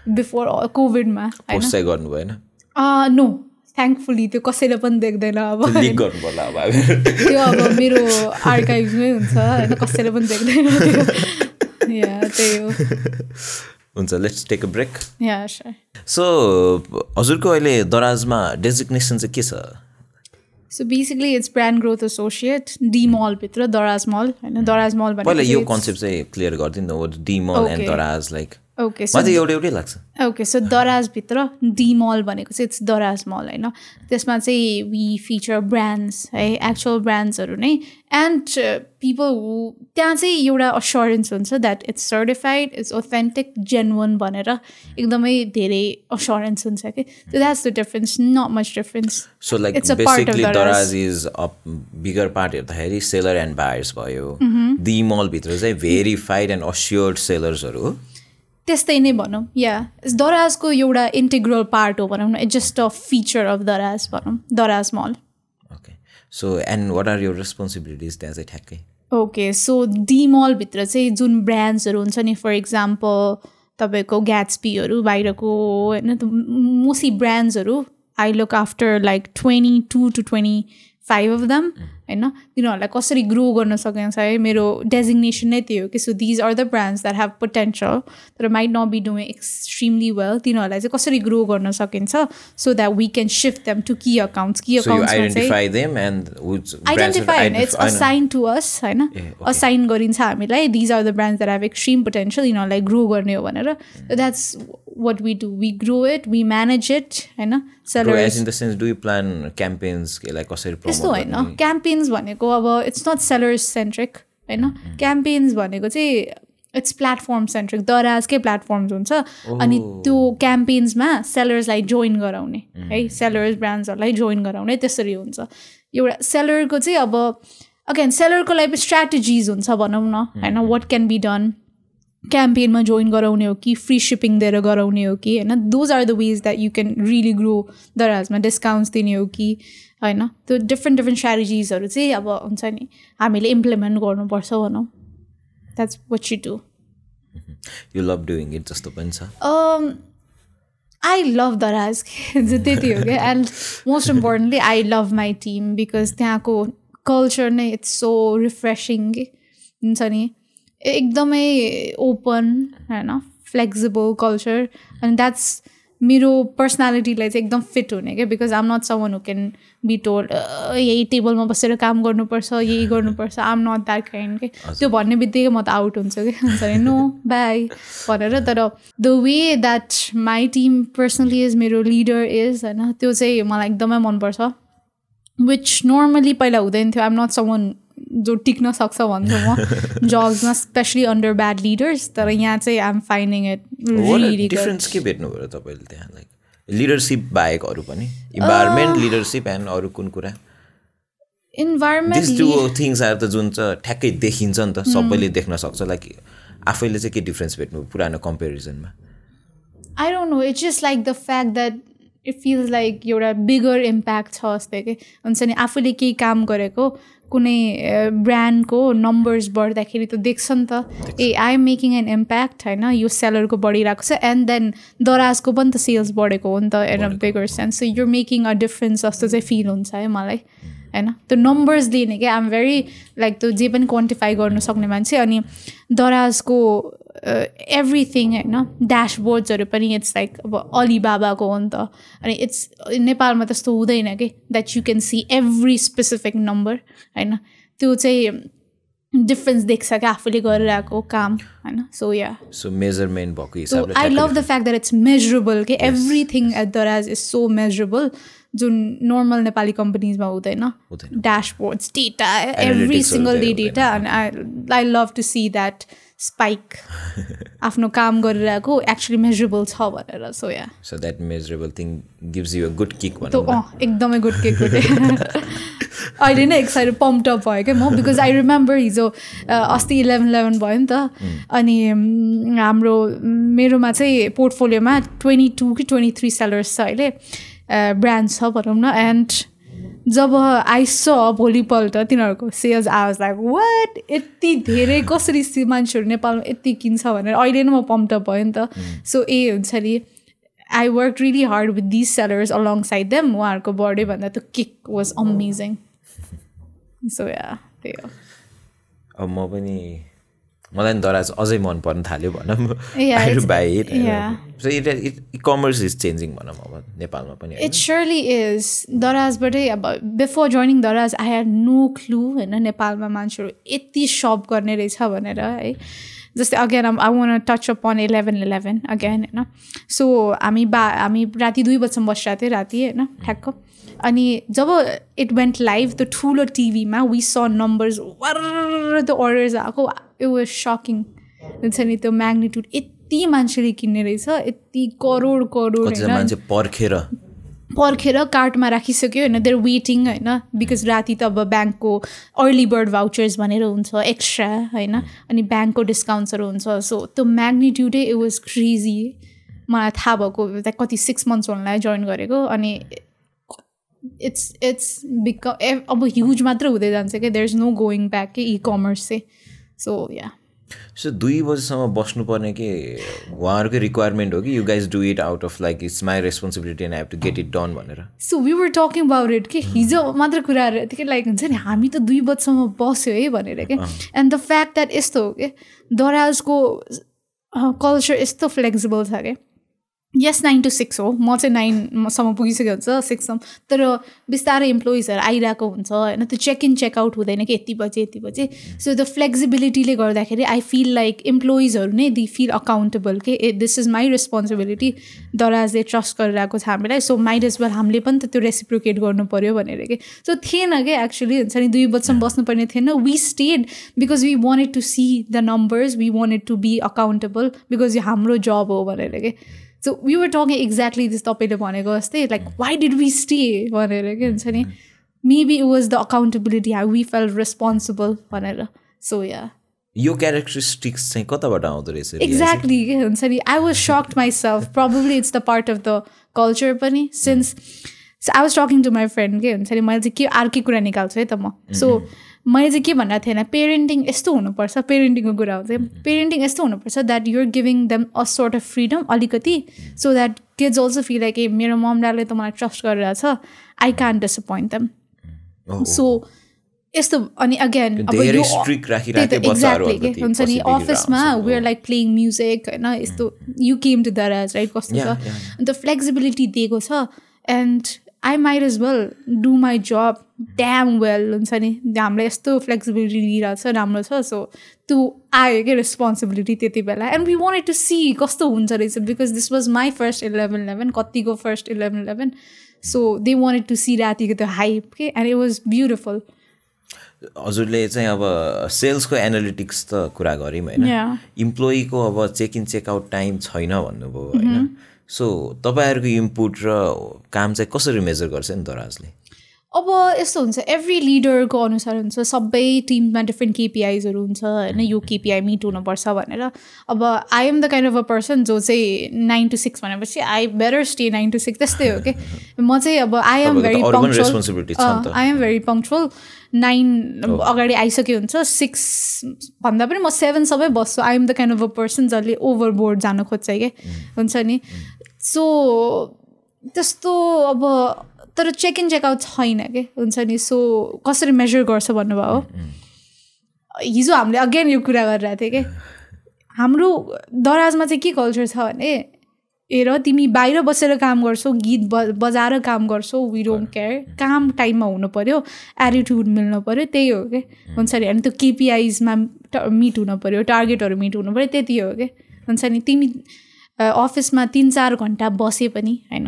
बिफोर कोभिडमा होइन? नो थ्याङ्कफुली त्यो कसैले पनि देख्दैन अब। त्यो अब मेरो आर्काइभ्समै हुन्छ होइन? कसैले पनि देख्दैन। या त्यही हो। हुन्छ let's take a break yeah. So हजुरको अहिले दराजमा डेजिग्नेसन चाहिँ के छ? So basically it's brand growth associate D मलभित्र Daraz mall होइन दराज मल पहिला यो कन्सेप्ट चाहिँ क्लियर गरिदिनु न D mall and. Daraz like okay चाहिँ एउटै एउटै लाग्छ। ओके सो दराजभित्र डी मल भनेको चाहिँ इट्स दराज मल होइन? त्यसमा चाहिँ वी फिचर ब्रान्ड्स है एक्चुअल ब्रान्ड्सहरू नै। एन्ड पिपल हु त्यहाँ चाहिँ एउटा असुरेन्स हुन्छ that it's certified it's authentic genuine भनेर एकदमै धेरै असुरेन्स हुन्छ कि? So that's the difference not much difference so like basically Daraz. Daraz is a bigger part हेर्दाखेरि सेलर एन्ड बायर्स भयो। दि मलभित्र चाहिँ भेरिफाइड एन्ड अस्योर्ड सेलर्सहरू त्यस्तै नै भनौँ। या दराजको एउटा इन्टिग्रल पार्ट हो भनौँ न it's just a feature of Daraz भनौँ Daraz mall. Okay so and what are your responsibilities त्यहाँ चाहिँ ठ्याक्कै ओके सो डी मलभित्र चाहिँ जुन ब्रान्ड्सहरू हुन्छ नि फर इक्जाम्पल तपाईँको ग्याट्सपीहरू बाहिरको होइन mostly ब्रान्ड्सहरू I look after like twenty two to twenty five of them होइन? तिनीहरूलाई कसरी ग्रो गर्न सकिन्छ है मेरो डेजिग्नेसन नै त्यही हो कि so these are the brands that have potential तर might not be doing extremely well तिनीहरूलाई चाहिँ कसरी ग्रो गर्न सकिन्छ so that we can shift them to key accounts key identify होइन इट्स असाइन टु अस होइन? असाइन गरिन्छ हामीलाई these are the brands that have extreme potential यिनीहरूलाई ग्रो गर्ने हो भनेर। That's what we do we grow it we manage it होइन? कसरी त्यस्तो होइन। क्याम्पेन्स भनेको अब इट्स नट सेलर्स सेन्ट्रिक होइन क्याम्पेन्स भनेको चाहिँ इट्स प्लेटफर्म सेन्ट्रिक दराजकै प्लेटफर्म्स हुन्छ। अनि त्यो क्याम्पेन्समा सेलर्सलाई जोइन गराउने है? सेलर्स ब्रान्ड्सहरूलाई जोइन गराउने त्यसरी हुन्छ। एउटा सेलरको चाहिँ अब अगेन सेलरको लागि स्ट्राटेजिज हुन्छ भनौँ न होइन? वाट क्यान बी डन क्याम्पेनमा जोइन गराउने हो कि फ्री सिपिङ दिएर गराउने हो कि होइन? Those are the ways that you can really grow दराजमा discounts दिने हो कि। होइन? त्यो डिफ्रेन्ट डिफ्रेन्ट स्ट्राटेजिजहरू चाहिँ अब हुन्छ नि हामीले इम्प्लिमेन्ट गर्नुपर्छ भनौँ। That's what you do you love doing it जस्तो पनि छ। आई लभ दराज त्यति हो क्या। And most importantly I love my team because त्यहाँको कल्चर नै इट्स सो रिफ्रेसिङ के हुन्छ नि? एकदमै ओपन होइन? फ्लेक्सिबल कल्चर अनि द्याट्स मेरो पर्सनालिटीलाई चाहिँ एकदम फिट हुने क्या because I'm not someone who can be told यही टेबलमा बसेर काम गर्नुपर्छ यही गर्नुपर्छ आम नट द्याट काइन्ड के। त्यो भन्ने बित्तिकै म त आउट हुन्छ कि। हुन्छ नि नो बाई भनेर। तर the way that my team personally is मेरो लिडर इज होइन त्यो चाहिँ मलाई एकदमै मनपर्छ। विच नर्मली पहिला हुँदैन थियो। आम नट समन जो टिक्न सक्छ भन्छु म। जब्समा स्पेसली अन्डर ब्याड लिडर्स तर यहाँ चाहिँ आइएम फाइन्डिङ इट डिफरेन्स के भेट्नुभयो तपाईँले त्यहाँ लाइक लिडरसिप बाहेक अरू पनि? इन्भाइरोमेन्ट लिडरसिप एन्ड अरू कुन कुरा? इन्भाइरोमेन्ट टु थिङ्स आर त जुन चाहिँ ठ्याक्कै देखिन्छ नि त सबैले देख्न सक्छ। लाइक आफैले चाहिँ के डिफ्रेन्स भेट्नु पुरानो कम्पेरिजनमा I don't know it's just like the fact that it feels like एउटा बिगर इम्प्याक्ट छ जस्तै कि हुन्छ नि आफूले केही काम गरेको कुनै ब्रान्डको नम्बर्स बढ्दाखेरि त देख्छ नि त। ए I am making an impact होइन? यो सेलरको बढिरहेको छ एन्ड देन दराजको पनि त सेल्स बढेको हो नि त an a bigger sense so you're making a difference जस्तो चाहिँ फिल हुन्छ है मलाई होइन? त्यो नम्बर्स लिने क्या आइएम भेरी लाइक त्यो जे पनि क्वान्टिफाई गर्नु सक्ने मान्छे अनि दराजको एभ्रिथिङ होइन ड्यासबोर्ड्सहरू पनि इट्स लाइक अब अलिबाबाको हो नि त। अनि इट्स नेपालमा त्यस्तो हुँदैन कि that you can see every specific number होइन? त्यो चाहिँ डिफ्रेन्स देख्छ क्या आफूले गरिरहेको काम होइन? सो या सो मेजरमेन्ट भएको I love the fact that it's measurable के everything at Daraz is so measurable जुन नर्मल नेपाली कम्पनीजमा हुँदैन। Dashboards data every single day data अनि I I love to see that spike आफ्नो काम गरिरहेको actually measurable छ भनेर so yeah so that measurable thing gives you good kick एकदमै गुड किक अहिले नै एक्साइटेड पम्प अप भयो क्या म बिकज आई रिमेम्बर हिजो अस्ति इलेभेन इलेभेन भयो नि त। अनि हाम्रो मेरोमा चाहिँ पोर्टफोलियोमा ट्वेन्टी टू कि ट्वेन्टी थ्री सेलर्स छ अहिले। ब्रान्ड छ भनौँ न एन्ड जब आइस भोलिपल्ट तिनीहरूको सेल्स आवाज लाइक वाट यति धेरै कसरी मान्छेहरू नेपालमा यति किन्छ भनेर अहिले नै म पम्पटप भयो नि त. सो ए हुन्छ नि I work really hard with this sellers along side them उहाँहरूको बर्थडे भन्दा त cake was amazing so yeah त्यही हो। अब म पनि मलाई नि दराज अझै मन पर्न थाल्यो भनौँ by so it it commerce is changing भनौँ अब नेपालमा पनि इट सर्ली इज दराजबाटै अब before joining Daraz I had no clue होइन नेपालमा मान्छेहरू यति सप गर्ने रहेछ भनेर है। जस्तै again I want touch up on eleven eleven again होइन। सो हामी बा हामी राति दुई बजीसम्म बसिरहेको थियौँ राति होइन ठ्याक्क। अनि जब इट वेन्ट लाइभ त्यो ठुलो टिभीमा वी स नम्बर्स वर त्यो अर्डर्स आएको। इट वाज सकिङ हुन्छ नि त्यो म्याग्निट्युड यति मान्छेले किन्ने रहेछ यति करोड करोड मान्छे पर्खेर। पर्खेर कार्टमा राखिसक्यो होइन। देयर वेटिङ होइन। बिकज राति त अब ब्याङ्कको अर्ली बर्ड भाउचर्स भनेर हुन्छ एक्स्ट्रा होइन। अनि ब्याङ्कको डिस्काउन्ट्सहरू हुन्छ। सो त्यो म्याग्निट्युडै इट वाज क्रेजी मलाई थाहा भएको कति सिक्स मन्थ्स हुनलाई जोइन गरेको। अनि इट्स इट्स बिक अब ह्युज मात्र हुँदै जान्छ क्या there is no going back के इ कमर्स चाहिँ सो या सो दुई बजीसम्म बस्नुपर्ने कि उहाँहरूकै रिक्वायरमेन्ट हो कि you guys do it out of like it's my responsibility and have to get it done भनेर? So we were talking about it कि हिजो मात्र कुराहरू त्यही लाइक हुन्छ नि हामी त दुई बजीसम्म बस्यो है भनेर क्या एन्ड द फ्याक्ट द्याट यस्तो हो कि दराजको कल्चर यस्तो फ्लेक्सिबल छ क्या यस नाइन टु सिक्स हो। म चाहिँ नाइनसम्म पुगिसकेको हुन्छ सिक्ससम्म तर बिस्तारै इम्प्लोइजहरू आइरहेको हुन्छ होइन? त्यो चेक इन चेकआउट हुँदैन कि यति बजे यति बजे। सो द फ्लेक्सिबिलिटीले गर्दाखेरि आई फिल लाइक इम्प्लोइजहरू नै दि फिल अकाउन्टेबल के ए दिस इज माई रेस्पोन्सिबिलिटी दराजले ट्रस्ट गरिरहेको छ हामीलाई। सो एज वेल हामीले पनि त त्यो रेसिप्रोकेट गर्नु पऱ्यो भनेर कि। सो थिएन कि एक्चुली हुन्छ नि दुई बजीसम्म बस्नुपर्ने थिएन। We stayed because we wanted to see the numbers we wanted to be accountable because यो हाम्रो जब हो भनेर कि। So we were talking exactly this तपाईँले भनेको जस्तै like why did we stay भनेर के हुन्छ नि maybe it was the accountability how we felt responsible भनेर सो या यो क्यारेक्टरिस्टिक्स चाहिँ कताबाट आउँदो रहेछ? एक्ज्याक्टली के हुन्छ नि I was sucked myself probably it's the part of the culture पनि since I was talking to my friend के हुन्छ नि मैले चाहिँ के अर्कै कुरा निकाल्छु है त म सो मैले चाहिँ के भनेको थिएन पेरेन्टिङ यस्तो हुनुपर्छ पेरेन्टिङको कुरा हो चाहिँ पेरेन्टिङ यस्तो हुनुपर्छ that you're giving them a sort of freedom अलिकति so that kids also feel like ए मेरो मम ड्याडले त मलाई ट्रस्ट गरिरहेछ I can disappoint them. So यस्तो अनि अगेन अब एक्ज्याक्टली अलिकति हुन्छ नि अफिसमा। वेआर लाइक प्लेइङ म्युजिक होइन यस्तो you came to Daraz right कस्तो छ। अन्त फ्लेक्सिबिलिटी दिएको छ and I might as well do my job damn well हुन्छ नि हामीलाई यस्तो फ्लेक्सिबिलिटी दिइरहेको छ राम्रो छ सो त्यो आयो क्या रेस्पोन्सिबिलिटी त्यति बेला and we wanted to see कस्तो हुन्छ रहेछ because this was my first eleven eleven कतिको first eleven eleven so they wanted to see रातिको त्यो हाइप के एन्ड इट वाज ब्युटिफुल हजुरले चाहिँ अब सेल्सको एनालिटिक्स त कुरा गऱ्यौँ होइन. इम्प्लोइको अब चेक इन चेकआउट टाइम छैन भन्नुभयो होइन? सो तपाईँहरूको इनपुट र काम चाहिँ कसरी मेजर गर्छ नि दराजले? अब यस्तो हुन्छ एभ्री लिडरको अनुसार हुन्छ सबै टिममा डिफ्रेन्ट केपिआइजहरू हुन्छ होइन यो केपिआई मिट हुनुपर्छ भनेर। अब I am the kind of a person जो चाहिँ नाइन टु सिक्स भनेपछि I better stay nine to six त्यस्तै हो कि म चाहिँ अब आई एम भेरी त। I am very punctual nine अगाडि आइसक्यो हुन्छ सिक्स भन्दा पनि म सेभेन सबै बस्छु। I am the kind of a person जसले ओभरबोर्ड जानु खोज्छ कि? हुन्छ नि? सो त्यस्तो अब तर चेक इन चेकआउट छैन कि? हुन्छ नि? सो कसरी मेजर गर्छ भन्नुभयो? हिजो हामीले अगेन यो कुरा गरिरहेको थियौँ कि? हाम्रो दराजमा चाहिँ के कल्चर छ भने हेर तिमी बाहिर बसेर काम गर्छौ गीत ब बजाएर काम गर्छौ वी डोन्ट केयर काम टाइममा हुनु पऱ्यो एटिट्युड मिल्नु पऱ्यो त्यही हो कि? हुन्छ नि? अनि त्यो केपिआइजमा मिट हुनु पऱ्यो टार्गेटहरू मिट हुनु पऱ्यो त्यति हो कि? हुन्छ नि? तिमी अफिसमा तिन चार घन्टा बसे पनि होइन?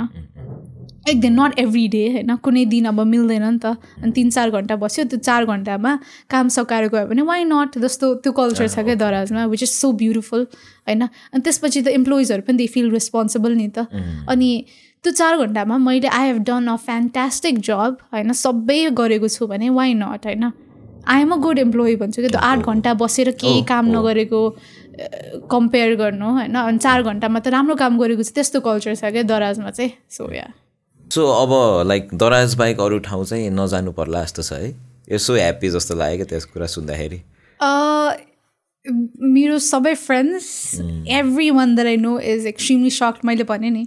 एक दिन नट एभ्री डे होइन? कुनै दिन अब मिल्दैन नि त। अनि तिन चार घन्टा बस्यो त्यो चार घन्टामा काम सकाएर गयो भने वाइ नट जस्तो त्यो कल्चर छ क्या दराजमा विच इज सो ब्युटिफुल होइन? अनि त्यसपछि त इम्प्लोइजहरू पनि दे फिल रेस्पोन्सिबल नि त। अनि त्यो चार घन्टामा मैले I have done a fantastic job होइन? सबै गरेको छु भने वाइ नट होइन? I am a good employee भन्छु कि त्यो आठ घन्टा बसेर केही Oh, काम oh. नगरेको कम्पेयर गर्नु होइन? अनि चार घन्टामा त राम्रो काम गरेको छ त्यस्तो कल्चर छ क्या दराजमा चाहिँ। सो या सो अब लाइक दराज बाहेक अरू ठाउँ चाहिँ नजानु पर्ला जस्तो छ है। यसो ह्याप्पी जस्तो लाग्यो क्या त्यस कुरा सुन्दाखेरि। मेरो सबै friends every one that I know is extremely shocked मैले भने नि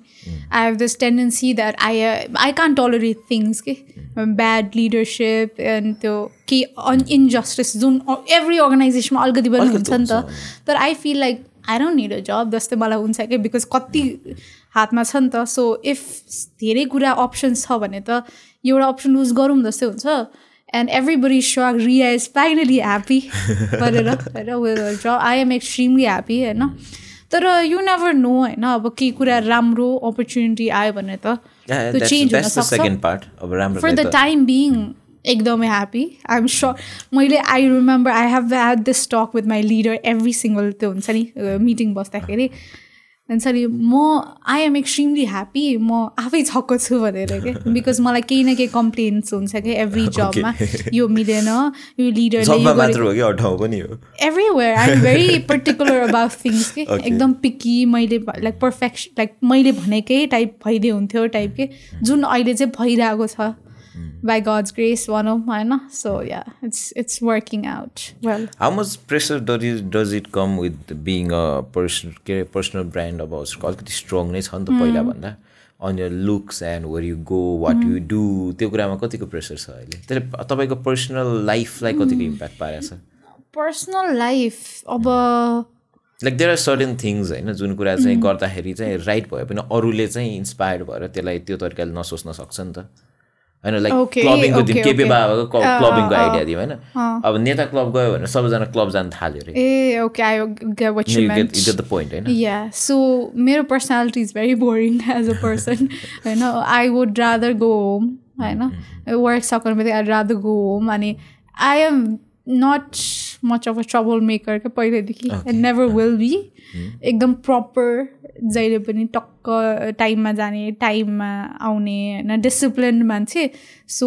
I have this tendency that I I can't tolerate things के ब्याड लिडरसिप एन्ड त्यो के अन इन्जस्टिस जुन एभ्री अर्गनाइजेसनमा अलिकति पनि हुन्छ नि त। तर I feel like I don't need a job जस्तै मलाई हुन्छ कि बिकज कति हातमा छ नि त सो इफ धेरै कुरा अप्सन्स छ भने त एउटा अप्सन युज गरौँ जस्तै हुन्छ एन्ड एभ्रीबडी सक रिया इज फाइनली ह्याप्पी गरेर होइन विल जब आई एम एक्सट्रिमली ह्याप्पी होइन तर यु नेभर नो होइन अब केही कुरा राम्रो अपर्च्युनिटी आयो भने त त्यो चेन्ज अब राम्रो फर द टाइम बिङ एकदमै ह्याप्पी आइ एम स्योर मैले I remember I have had this talk with my leader every single त्यो हुन्छ नि मिटिङ बस्दाखेरि नि म आई एम एक्सट्रिमली ह्याप्पी म आफै छक्क छु भनेर के बिकज मलाई केही न केही कम्प्लेन्स हुन्छ कि एभ्री जबमा यो मिलेन यो लिडरले everywhere I am very particular about things के. एकदम पिकी मैले लाइक पर्फेक्ट लाइक मैले भनेकै टाइप भइदिए हुन्थ्यो टाइप के जुन अहिले चाहिँ भइरहेको छ बाई गड्स ग्रेस भनौँ होइन so yeah it's it's working out well how much pressure does it does it come with being a person के अरे पर्सनल ब्रान्ड अब उसको अलिकति स्ट्रङ नै छ नि त पहिलाभन्दा on your looks and where you go what you do त्यो कुरामा कतिको प्रेसर छ अहिले त्यसले तपाईँको पर्सनल लाइफलाई कतिको इम्प्याक्ट पारेको छ पर्सनल लाइफ अब like there are certain things होइन जुन कुरा चाहिँ गर्दाखेरि चाहिँ राइट भए पनि अरूले चाहिँ इन्सपायर्ड भएर त्यसलाई त्यो तरिकाले नसोच्न सक्छ नि त होइन लाइक क्लबिङको दिन केपी. बाबाको क्लबिङको आइडिया दियो होइन? अब नेता क्लब गयो भने सबैजना क्लब जान थाल्यो अरे। ए okay I get what you you meant get the point होइन? Yeah, so मेरो personality is very boring as a person होइन I would rather go home होइन? वर्क सक्नु बित्तिकै आई रादर गो होम अनि I am not much of a trouble maker क्या पहिल्यैदेखि and never will be एकदम proper जहिले पनि टक्क टाइममा जाने टाइममा आउने होइन डिसिप्लिन मान्छे. So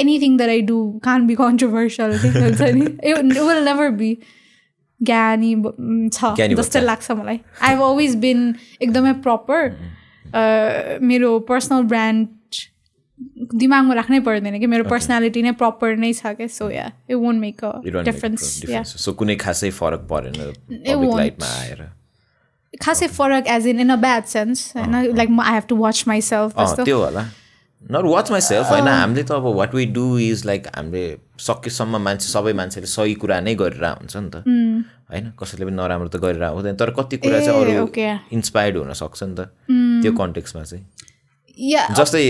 anything that I do can be controversial हुन्छ नि? विल नेभर बी ज्ञानी छ जस्तो। लाग्छ मलाई. आई हेभ अलवेज बिन एकदमै प्रपर मेरो पर्सनल ब्रान्ड दिमागमा राख्नै पर्दैन कि मेरो पर्सनालिटी नै प्रपर नै छ क्या so yeah it won't make a difference. So कुनै खासै फरक परेन. लाइटमा आएर? खासै फरक as in in a bad sense होइन? लाइक म I have to watch myself त्यो होला। नट वाच माइ सेल्फ होइन हामीले त अब what we do is like हामीले सकेसम्म मान्छे सबै मान्छेले सही कुरा नै गरेर हुन्छ नि त। होइन? कसैले पनि नराम्रो त गरेर हुँदैन तर कति कुरा चाहिँ अरू. इन्सपायर्ड हुनसक्छ नि त। त्यो कन्टेक्समा चाहिँ। जस्तै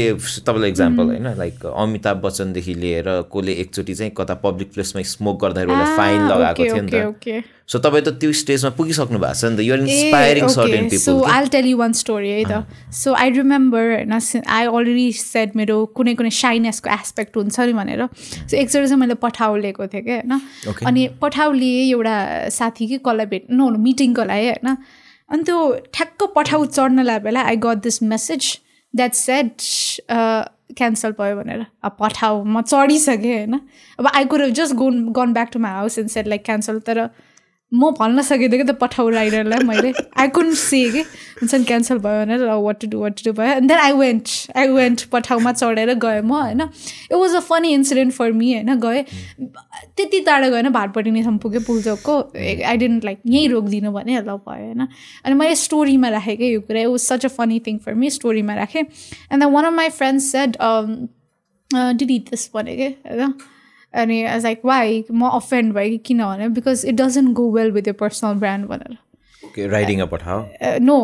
तपाईँलाई इक्जाम्पल होइन लाइक अमिताभ बच्चनदेखि लिएर कसले एकचोटि चाहिँ कता पब्लिक प्लेसमा स्मोक गर्दाखेरि उसलाई फाइन लगाएको थियो नि त। सो तपाईँ त त्यो स्टेजमा पुगिसक्नु भएको छ नि त। You're inspiring certain so people I tell you one story है त। सो आई रिमेम्बर होइन आई अलरेडी सेट मेरो कुनै कुनै साइनेसको एस्पेक्ट हुन्छ नि भनेर। सो एकचोटि चाहिँ मैले पठाउ लिएको थिएँ कि होइन. अनि पठाउ लिएँ एउटा साथी कि कसलाई भेट नो मिटिङको लागि होइन? अनि त्यो ठ्याक्क पठाउ चढ्नलाई बेला I got this message that set cancel भयो भनेर अब पठाउ म चढिसकेँ होइन अब I could just gone gone back to my house and set like cancel तर म भन्न सकिदिएँ कि त पठाउ राइडरलाई मैले। आई कुन से कि। हुन्छ नि क्यान्सल भयो भनेर what to do what to do भयो। And then I went I went पठाउमा चढेर गएँ म होइन। It was a funny incident for me होइन गएँ। त्यति टाढो गएन भाटपट्टिनेसम्म पुगेँ पुलचोकको। आई डेन्ट लाइक यहीँ रोकिदिनु भने ल भयो होइन। अनि मैले स्टोरीमा राखेँ कि यो कुरा। It was such a funny thing for me स्टोरीमा राखेँ। And the one of my friends said did it this भने कि होइन। अनि एज लाइक वाइ म अफेन्ड भयो कि किनभने because it doesn't go well with your personal brand भनेर riding no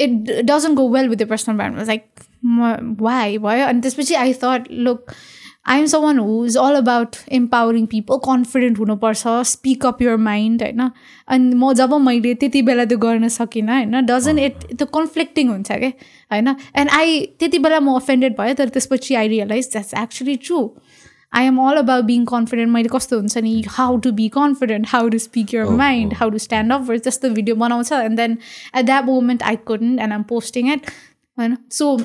it doesn't go well with your personal brand like म वाइ भयो अनि त्यसपछि I thought look I am someone who is all about empowering people confident हुनुपर्छ speak up your mind होइन अनि म जब मैले त्यति बेला त्यो गर्न सकिनँ होइन डजन्ट इट त्यो कन्फ्लिक्टिङ हुन्छ क्या होइन एन्ड आई त्यति बेला म अफेन्डेड भयो तर त्यसपछि I realise that's actually true I am all about being confident मैले कस्तो हुन्छ नि how to be confident how to speak your mind how to stand up for त्यस्तो भिडियो बनाउँछ and then at that moment I couldn't and um posting it होइन so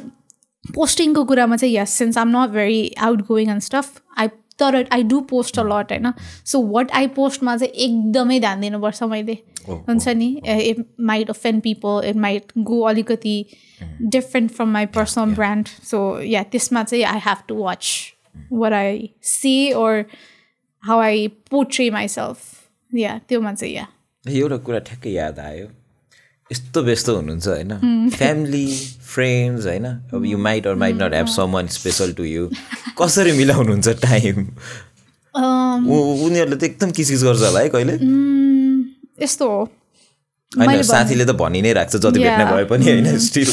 पोस्टिङको कुरामा चाहिँ yes since um not very outgoing and stuff I तर I do post a lot होइन so what I पोस्टमा चाहिँ एकदमै ध्यान दिनुपर्छ मैले हुन्छ नि it might offend people it might go अलिकति different from my personal brand so yeah त्यसमा चाहिँ I have to watch what I see or how I portray myself. Yeah, त्योमा चाहिँ या एउटा कुरा ठ्याक्कै याद आयो। यस्तो व्यस्त हुनुहुन्छ होइन? फ्यामिली फ्रेन्ड्स होइन? अब you might or might not have someone special to you कसरी मिलाउनुहुन्छ टाइम उनीहरूले त एकदम किसिस गर्छ होला है कहिले? यस्तो हो। होइन साथीले त भनि नै राख्छ जति भेट्ने. भए पनि होइन स्टिल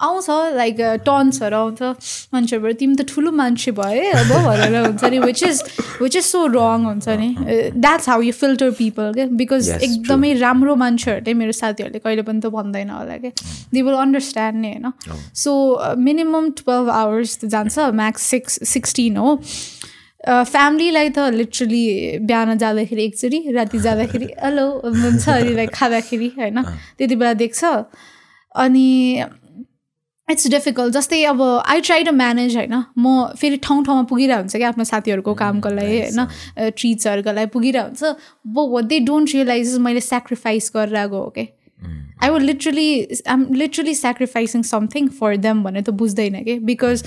आउँछ लाइक टर्न्सहरू आउँछ। मान्छेहरू तिमी त ठुलो मान्छे भए अब भनेर हुन्छ नि which is which is so wrong हुन्छ नि। That's how you filter people क्या बिकज एकदमै राम्रो मान्छेहरूले मेरो साथीहरूले कहिले पनि त भन्दैन होला क्या दे विल अन्डरस्ट्यान्ड नि होइन सो मिनिमम ट्वेल्भ आवर्स त जान्छ म्याक्स सिक्स सिक्सटिन हो। फ्यामिलीलाई त लिटरली बिहान जाँदाखेरि एकचोटि राति जाँदाखेरि हेलो हुन्छ अनि लाइक खाँदाखेरि होइन? त्यति बेला देख्छ। अनि इट्स डिफिकल्ट जस्तै अब आई ट्राई टु म्यानेज होइन? म फेरि ठाउँ ठाउँमा पुगिरहेको हुन्छ क्या आफ्नो साथीहरूको कामको लागि होइन? ट्रिट्सहरूको लागि पुगिरहेको हुन्छ। वो दे डोन्ट रियलाइज मैले सेक्रिफाइस गरेर आएको हो कि I will literally um literally sacrificing something for them भने त बुझ्दैन कि बिकज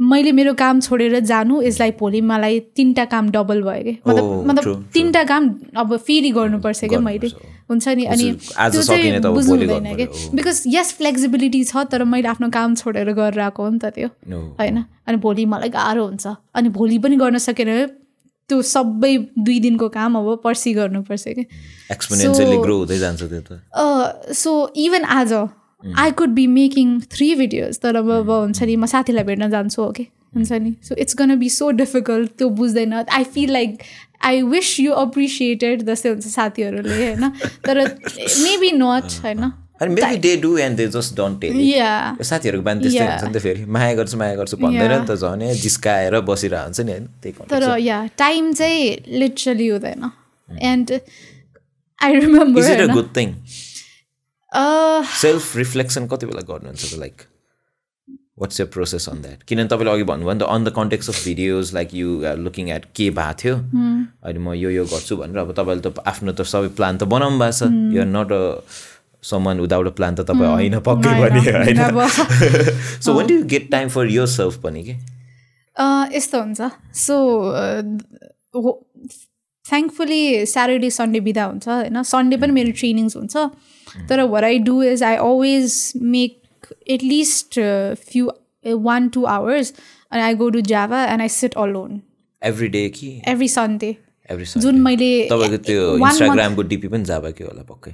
मैले मेरो काम छोडेर जानु यसलाई भोलि मलाई तिनवटा काम डबल भयो कि Oh, मतलब true, मतलब. तिनवटा काम अब फेरि गर्नुपर्छ क्या मैले? हुन्छ नि? अनि त्यो चाहिँ बुझ्नु हुँदैन कि। बिकज यस फ्लेक्सिबिलिटी छ तर मैले आफ्नो काम छोडेर गरेर आएको हो नि त त्यो. होइन? अनि भोलि मलाई गाह्रो हुन्छ। अनि भोलि पनि गर्न सकेन त्यो सबै दुई दिनको काम अब पर्सि गर्नुपर्छ कि। एक्सपोनेन्सियली ग्रो हुँदै जान्छ त्यो त। सो इभन आज I could be making three videos तर अब हुन्छ नि म साथीलाई भेट्न जान्छु हो कि? हुन्छ नि so it's gonna be so difficult त्यो बुझ्दैन I feel like I wish you appreciated जस्तै हुन्छ साथीहरूले होइन तर मेबी नट होइन अनि maybe they do and they just don't tell yeah साथीहरूको बानी त्यस्तै Yeah. हुन्छ नि त फेरि माया गर्छु माया गर्छु भन्दैन नि त झन् ए, जिस्काएर बसिरहेको हुन्छ नि होइन त्यही context. तर। या टाइम चाहिँ लिटरली हुँदैन and I remember good thing? Self reflection कति बेला गर्नुहुन्छ like what's your process on that किनभने तपाईँले अघि भन्नुभयो नि त on the context of videos like you are looking at के भएको थियो? अनि म यो यो गर्छु भनेर अब तपाईँले त आफ्नो त सबै प्लान त बनाउनु भएको छ। You're not a someone without a plan त तपाईँ होइन पक्कै पनि होइन so when do get time for yourself पनि कि? यस्तो हुन्छ। सो थ्याङ्कफुल्ली स्याटरडे सन्डे बिदा हुन्छ होइन। सन्डे पनि मेरो ट्रेनिङ्स हुन्छ। तर what I do is I always make at least few one two hours and I go to Java and I sit alone every day कि एभ्री सन्डे जुन मैले तपाईँको त्यो इन्स्टाग्रामको डिपी पनि जाबा के होला पक्कै?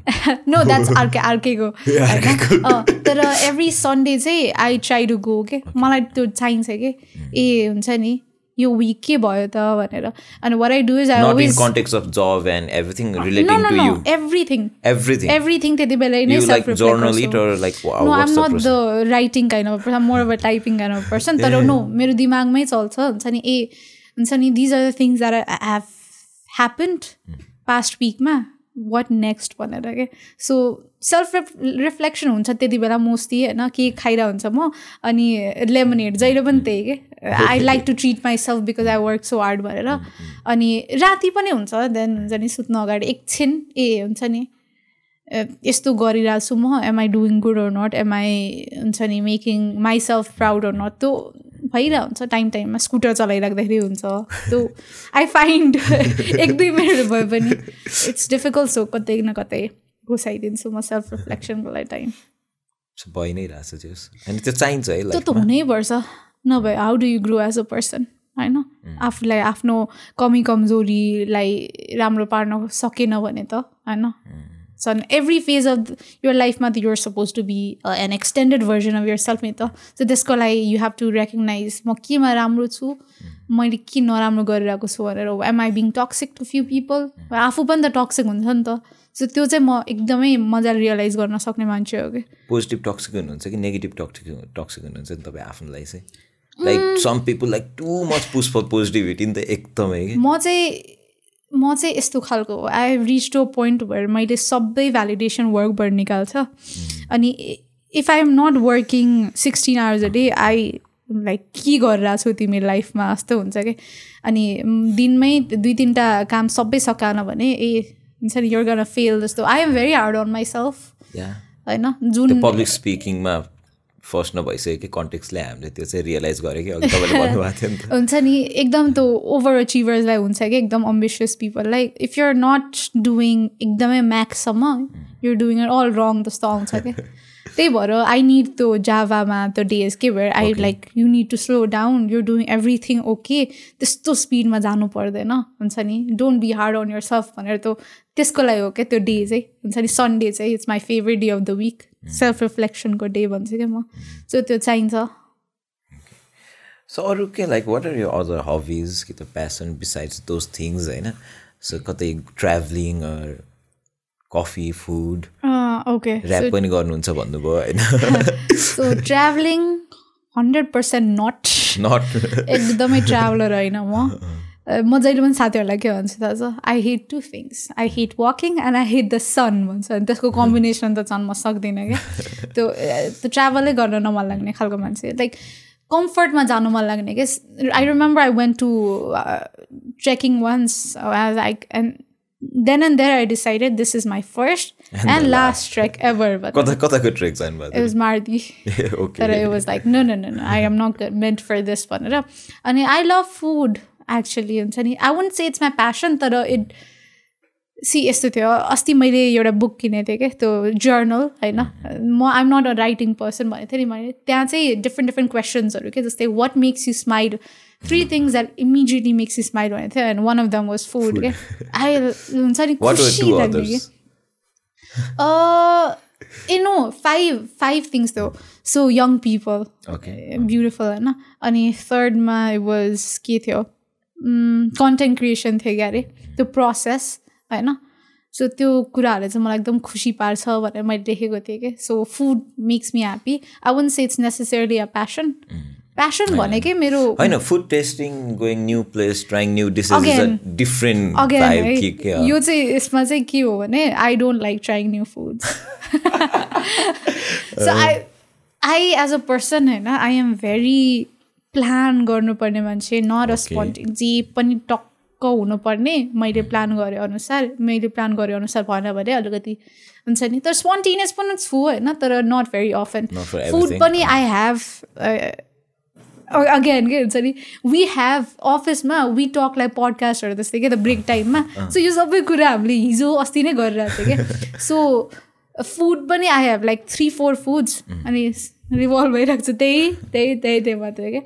नो द्याट्स अर्कै अर्कैको होइन तर एभ्री सन्डे चाहिँ आई ट्राई टु गो के मलाई त्यो चाहिन्छ कि? ए हुन्छ नि. यो विक के भयो त भनेर. अनि what I do is I not always context of job and everything no relating no to no you everything everything everything त्यति बेला नै No, what's I'm the not process? the writing kind of a person. I'm more of a typing kind of person. तर no मेरो दिमागमै चल्छ. हुन्छ नि ए हुन्छ नि these are the things that I have happened past विकमा what next भनेर के सो सेल्फ रिफ्लेक्सन हुन्छ त्यति बेला मोस्टली होइन? के खाइरहेको हुन्छ म? अनि लेमनेड जहिले पनि त्यही के I like to treat myself because I work so hard भनेर अनि राति पनि हुन्छ देन हुन्छ नि सुत्नु अगाडि एकछिन ए हुन्छ नि यस्तो गरिरहेको छु म am I doing good or not am I हुन्छ नि making myself proud or not त्यो भइरहेको हुन्छ टाइम टाइममा स्कुटर चलाइराख्दाखेरि हुन्छ। त्यो आई फाइन्ड एक दुई मिनट भए पनि इट्स डिफिकल्ट सो कतै न कतै घुसाइदिन्छु म सेल्फ रिफ्लेक्सनको लागि टाइम भइ नै रहेछ अनि त्यो चाहिन्छ है त्यो त हुनैपर्छ नभए how do you grow as a person होइन? आफूलाई आफ्नो कमी कमजोरीलाई राम्रो पार्न सकेन भने त होइन? So every phase of your लाइफमा त you're supposed to be an extended version of yourself नि त सो त्यसको लागि यु हेभ टु रेकगनाइज म केमा राम्रो छु मैले के नराम्रो गरिरहेको छु भनेर am I being toxic to few people आफू पनि त टक्सिक हुन्छ नि त सो त्यो चाहिँ म एकदमै मजाले रियलाइज गर्न सक्ने मान्छे हो कि। पोजिटिभ टक्सिक हुनुहुन्छ कि नेगेटिभ टक्सिक टक्सिक हुनुहुन्छ नि तपाईँ आफूलाई चाहिँ? Like some people like too much push for positivity नि त एकदमै म चाहिँ म चाहिँ यस्तो खालको हो I have reach to a point भएर मैले सबै भ्यालिडेसन वर्कबाट निकाल्छ। अनि if I am not working sixteen hours a day I like के गरिरहेको छु तिमी लाइफमा? जस्तो हुन्छ कि? अनि दिनमै दुई तिनवटा काम सबै सकाएन भने ए हुन्छ नि गन फेल जस्तो। I am very hard on myself yeah होइन जुन पब्लिक स्पिकिङमा फर्स्ट नभइसक्यो कि कन्टेक्सले हामीले त्यो चाहिँ रियलाइज गरेँ कि अघि तपाईँले भन्नुभएको थियो नि त। हुन्छ नि एकदम त्यो ओभर अचिभर्सलाई हुन्छ कि एकदम ambitious people like if you're not doing एकदमै म्याक्ससम्म you're doing it all wrong जस्तो आउँछ क्या त्यही भएर आई निड त्यो जाभामा त्यो डेज के भएर I like you need to slow down your doing everything okay त्यस्तो स्पिडमा जानु पर्दैन हुन्छ नि। Don't be hard on yourself भनेर त्यो त्यसको लागि हो क्या त्यो डे चाहिँ। हुन्छ नि सन्डे चाहिँ it's my favourite day of the week self रिफ्लेक्सनको day भन्छु क्या म। सो त्यो चाहिन्छ। सो अरू के like what are your other hobbies कि त प्यासन बिसाइड्स दोज थिङ्स होइन? सो कतै travelling coffee food okay rap पनि गर्नुहुन्छ भन्नुभयो होइन? So travelling hundred percent not not एकदमै ट्राभलर होइन म। अ, म जहिले पनि साथीहरूलाई के भन्छु थाहा छ I hate two things I hate walking and I hate the sun भन्छ। अनि त्यसको कम्बिनेसन त झन् म सक्दिनँ क्या। त्यो त्यो ट्राभलै गर्न नमन लाग्ने खालको मान्छे। लाइक कम्फर्टमा जानु मन लाग्ने क्या। I remember I went to trekking once I and then and there I decided this is my first and last trek ever कता कताको ट्रेक इट वाज मार्दी तर it was like no no no I am not meant for this भनेर। अनि I love food actually हुन्छ नि. I won't say it's my passion तर it सी यस्तो थियो। अस्ति मैले एउटा बुक किनेको थिएँ क्या त्यो जर्नल होइन? म I'm not a writing person भनेको थिएँ नि मैले। त्यहाँ चाहिँ डिफ्रेन्ट डिफ्रेन्ट क्वेसन्सहरू के? जस्तै what makes you smile three things that immediately makes you smile भनेको थियो and one of them was food क्या आई हुन्छ नि खुसी टु लाग्ने कि? ए नो फाइभ फाइभ थिङ्स थियो सो यङ पिपल ब्युटिफुल होइन? अनि थर्डमा वाज के थियो? कन्टेन्ट क्रिएसन थियो क्या अरे? त्यो प्रोसेस होइन? सो त्यो कुराहरूले चाहिँ मलाई एकदम खुसी पार्छ भनेर मैले देखेको थिएँ कि। So food makes me happy I won't say it's necessary a passion passion भनेकै मेरो होइन food tasting going new place trying new dishes. Different again यो चाहिँ यसमा चाहिँ के हो भने I don't like trying new foods so I I as a person होइन आई एम भेरी प्लान गर्नुपर्ने मान्छे स्पन्टिङ जे पनि टक्क हुनुपर्ने मैले प्लान गरे अनुसार मैले प्लान गरे अनुसार भएन भने अलिकति हुन्छ नि। तर स्पन्टिनियस पनि छु होइन तर नट भेरी अफन फुड. पनि आई हेभ अगेन के हुन्छ नि वी हेभ अफिसमा वी टक लाइक पडकास्टहरू जस्तै क्या त ब्रेक टाइममा सो यो सबै कुरा हामीले हिजो अस्ति नै गरिरहेको थियो क्या सो फुड पनि I have like three four foods अनि रिभल्भ भइरहेको छ। त्यही त्यही त्यही त्यही मात्रै क्या।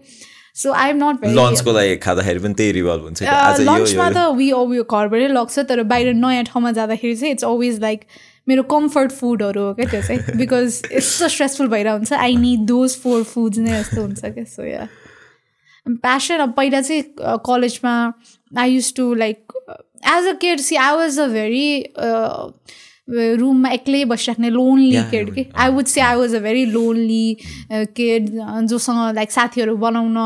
So I am not very लन्चको लागि खाँदाखेरि पनि त्यही रिभल्भ हुन्छ लन्चमा त वी उयो घरबाटै लग्छ तर बाहिर नयाँ ठाउँमा जाँदाखेरि चाहिँ इट्स अलवेज लाइक मेरो कम्फर्ट फुडहरू हो क्या त्यो चाहिँ। बिकज यस्तो स्ट्रेसफुल भइरहेको हुन्छ। I need those four foods नै यस्तो हुन्छ क्या। सो या प्यासन अब पहिला चाहिँ कलेजमा I used to like as a kid C I was a very रुममा एक्लै बसिराख्ने लोन्ली केड कि। I would say I was a very lonely kid जोसँग लाइक साथीहरू बनाउन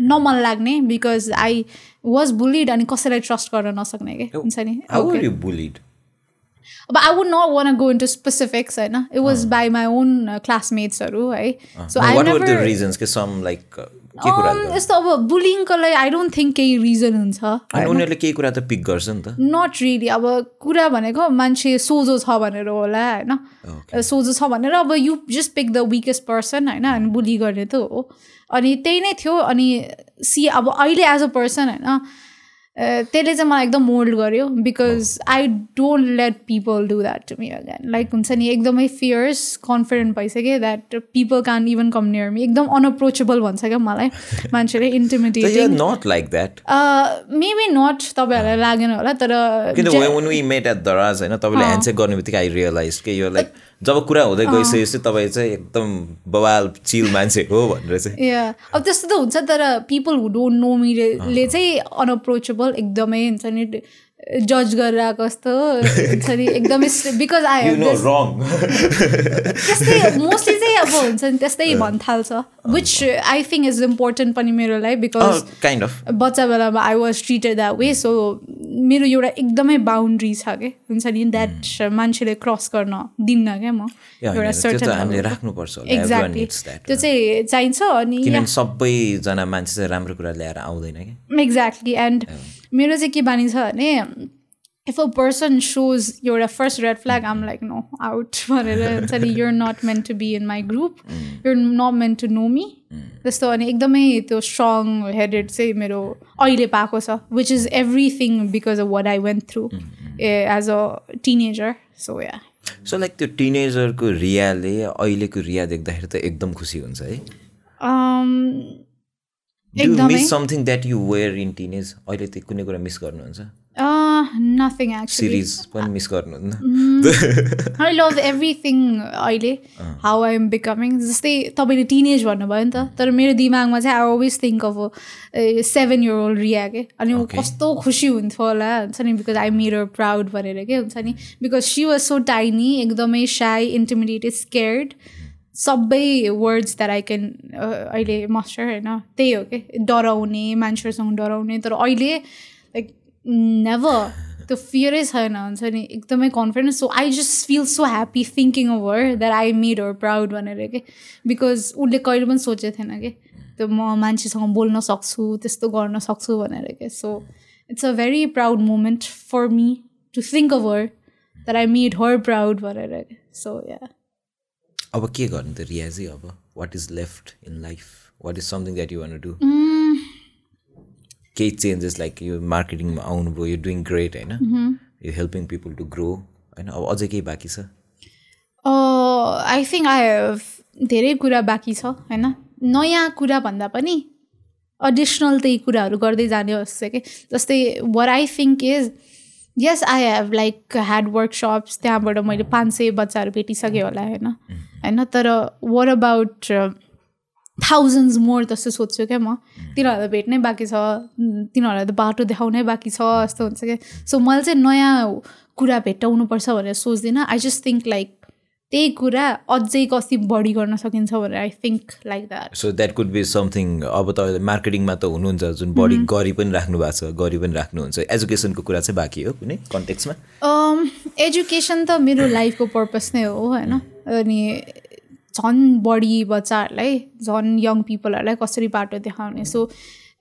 नमन लाग्ने बिकज आई वाज बुलिड अनि कसैलाई ट्रस्ट गर्न नसक्ने कि। हुन्छ नि? अब I would not want go into specifics होइन? It was by my own क्लासमेट्सहरू है सो आई रिजन्स के सम लाइक यस्तो अब बुलिङको लागि आई डोन्ट थिङ्क केही रिजन हुन्छ। अनि उनीहरूले केही कुरा त पिक गर्छ नि त। नट रियली अब कुरा भनेको मान्छे सोझो छ भनेर होला होइन? सोझो छ भनेर अब you just pick the weakest person होइन? अनि बुली गर्ने त हो। अनि त्यही नै थियो। अनि सी अब अहिले एज अ पर्सन होइन? त्यसले चाहिँ मलाई एकदम मोल्ड गर्यो because I don't let people do that to me again like हुन्छ नि एकदमै फियर्स कन्फिडेन्ट भइसक्यो that people can even come near me एकदम अनअप्रोचेबल भन्छ क्या मलाई मान्छेले intimidating not like that maybe not तपाईँहरूलाई लागेन होला तर ह्यान्डसेक गर्ने बित्तिकै आई रियलाइज कि यो लाइक जब कुरा हुँदै गइसकेपछि तपाईँ चाहिँ एकदम बवाल चिल मान्छे हो भनेर चाहिँ। या। अब त्यस्तो त हुन्छ तर पिपल हु डोन्ट नो मीले चाहिँ अनअप्रोचेबल एकदमै हुन्छ नि। जज गरेर आएको जस्तो हुन्छ नि एकदमै बिकज आई त्यस्तै मोस्टली चाहिँ अब हुन्छ नि त्यस्तै भन्न थाल्छ which I think is important पनि मेरो लागि बिकज काइन्ड अफ बच्चा बेलामा I was treated that way so मेरो एउटा एकदमै बााउन्ड्री छ क्या हुन्छ नि द्याट मान्छेले क्रस गर्न दिन्न क्या म एउटा सर्टन एक्ज्याक्टली. त्यो चाहिँ चाहिन्छ अनि सबैजना मान्छे चाहिँ राम्रो कुरा ल्याएर आउँदैन कि। एक्ज्याक्टली एन्ड मेरो चाहिँ के बानी छ भने इफ अ पर्सन सोज एउटा first red flag um like no out भनेर हुन्छ नि you're not meant to be in my group you're not meant to know me त्यस्तो अनि एकदमै त्यो स्ट्रङ हेडेड चाहिँ मेरो अहिले पाएको छ which is everything because of what I went through as a teenager so yeah so like त्यो टिनेजरको रियाले अहिलेको रिया देख्दाखेरि त एकदम खुसी हुन्छ है? एकदमै miss something that you were in teenage अहिले त्यो कुनै कुरा मिस गर्नुहुन्छ? नथिङ एक्चुली सिरिज पनि मिस गर्नुहुन्न आई लभ एभ्रिथिङ अहिले हाउ आई एम बिकमिङ जस्तै तपाईँले टिनेज भन्नुभयो नि त तर मेरो दिमागमा चाहिँ I always think of seven year old Riya के। अनि ऊ कस्तो खुसी हुन्थ्यो होला हुन्छ नि बिकज आई मेर प्राउड भनेर के हुन्छ नि। Because she was so tiny एकदमै साई इन्टिमिडिएटेड स्केयर्ड सबै वर्ड्स द्याट आई क्यान अहिले मास्टर होइन? त्यही हो कि? डराउने मान्छेहरूसँग डराउने तर अहिले लाइक नेभर त्यो फियरै छैन हुन्छ नि? एकदमै confidence so I just feel so happy thinking over that I made her proud भनेर के? बिकज उसले कहिले पनि सोचेको थिएन कि? त्यो म मान्छेसँग बोल्न सक्छु त्यस्तो गर्न सक्छु भनेर के? So it's a very proud moment for me to think over that I made her proud भनेर सो या अब के गर्नु त रिया चाहिँ अब? What is left in life what is something that you want do केही चेन्जेस लाइक यो मार्केटिङमा आउनुभयो यो डुइङ ग्रेट होइन? यो हेल्पिङ पिपल टु ग्रो होइन? अब अझै केही बाँकी छ? आई थिङ्क आई हेभ धेरै कुरा बाँकी छ होइन? नयाँ कुरा भन्दा पनि एडिसनल त्यही कुराहरू गर्दै जाने जस्तो कि जस्तै were I think is yes I have like had workshops त्यहाँबाट मैले पाँच सय बच्चाहरू भेटिसकेँ होला होइन? होइन तर वर अबाउट थाउजन्ड्स मोर जस्तो सोध्छु क्या म। तिनीहरूलाई भेट्नै बाँकी छ। तिनीहरूलाई त बाटो देखाउनै बाँकी छ जस्तो हुन्छ क्या। सो मैले चाहिँ नयाँ कुरा भेट्टाउनुपर्छ भनेर सोच्दिनँ। आई जस्ट थिङ्क लाइक त्यही कुरा अझै कति बढी गर्न सकिन्छ भनेर I think like that so that could be something अब तपाईँले मार्केटिङमा त हुनुहुन्छ जुन बढी गरी पनि राख्नु भएको छ गरी पनि राख्नुहुन्छ। एजुकेसनको कुरा चाहिँ बाँकी हो कुनै कन्टेक्समा एजुकेसन um, त मेरो लाइफको पर्पज नै हो होइन? अनि झन् बढी बच्चाहरूलाई झन् यङ पिपलहरूलाई कसरी बाटो देखाउने? सो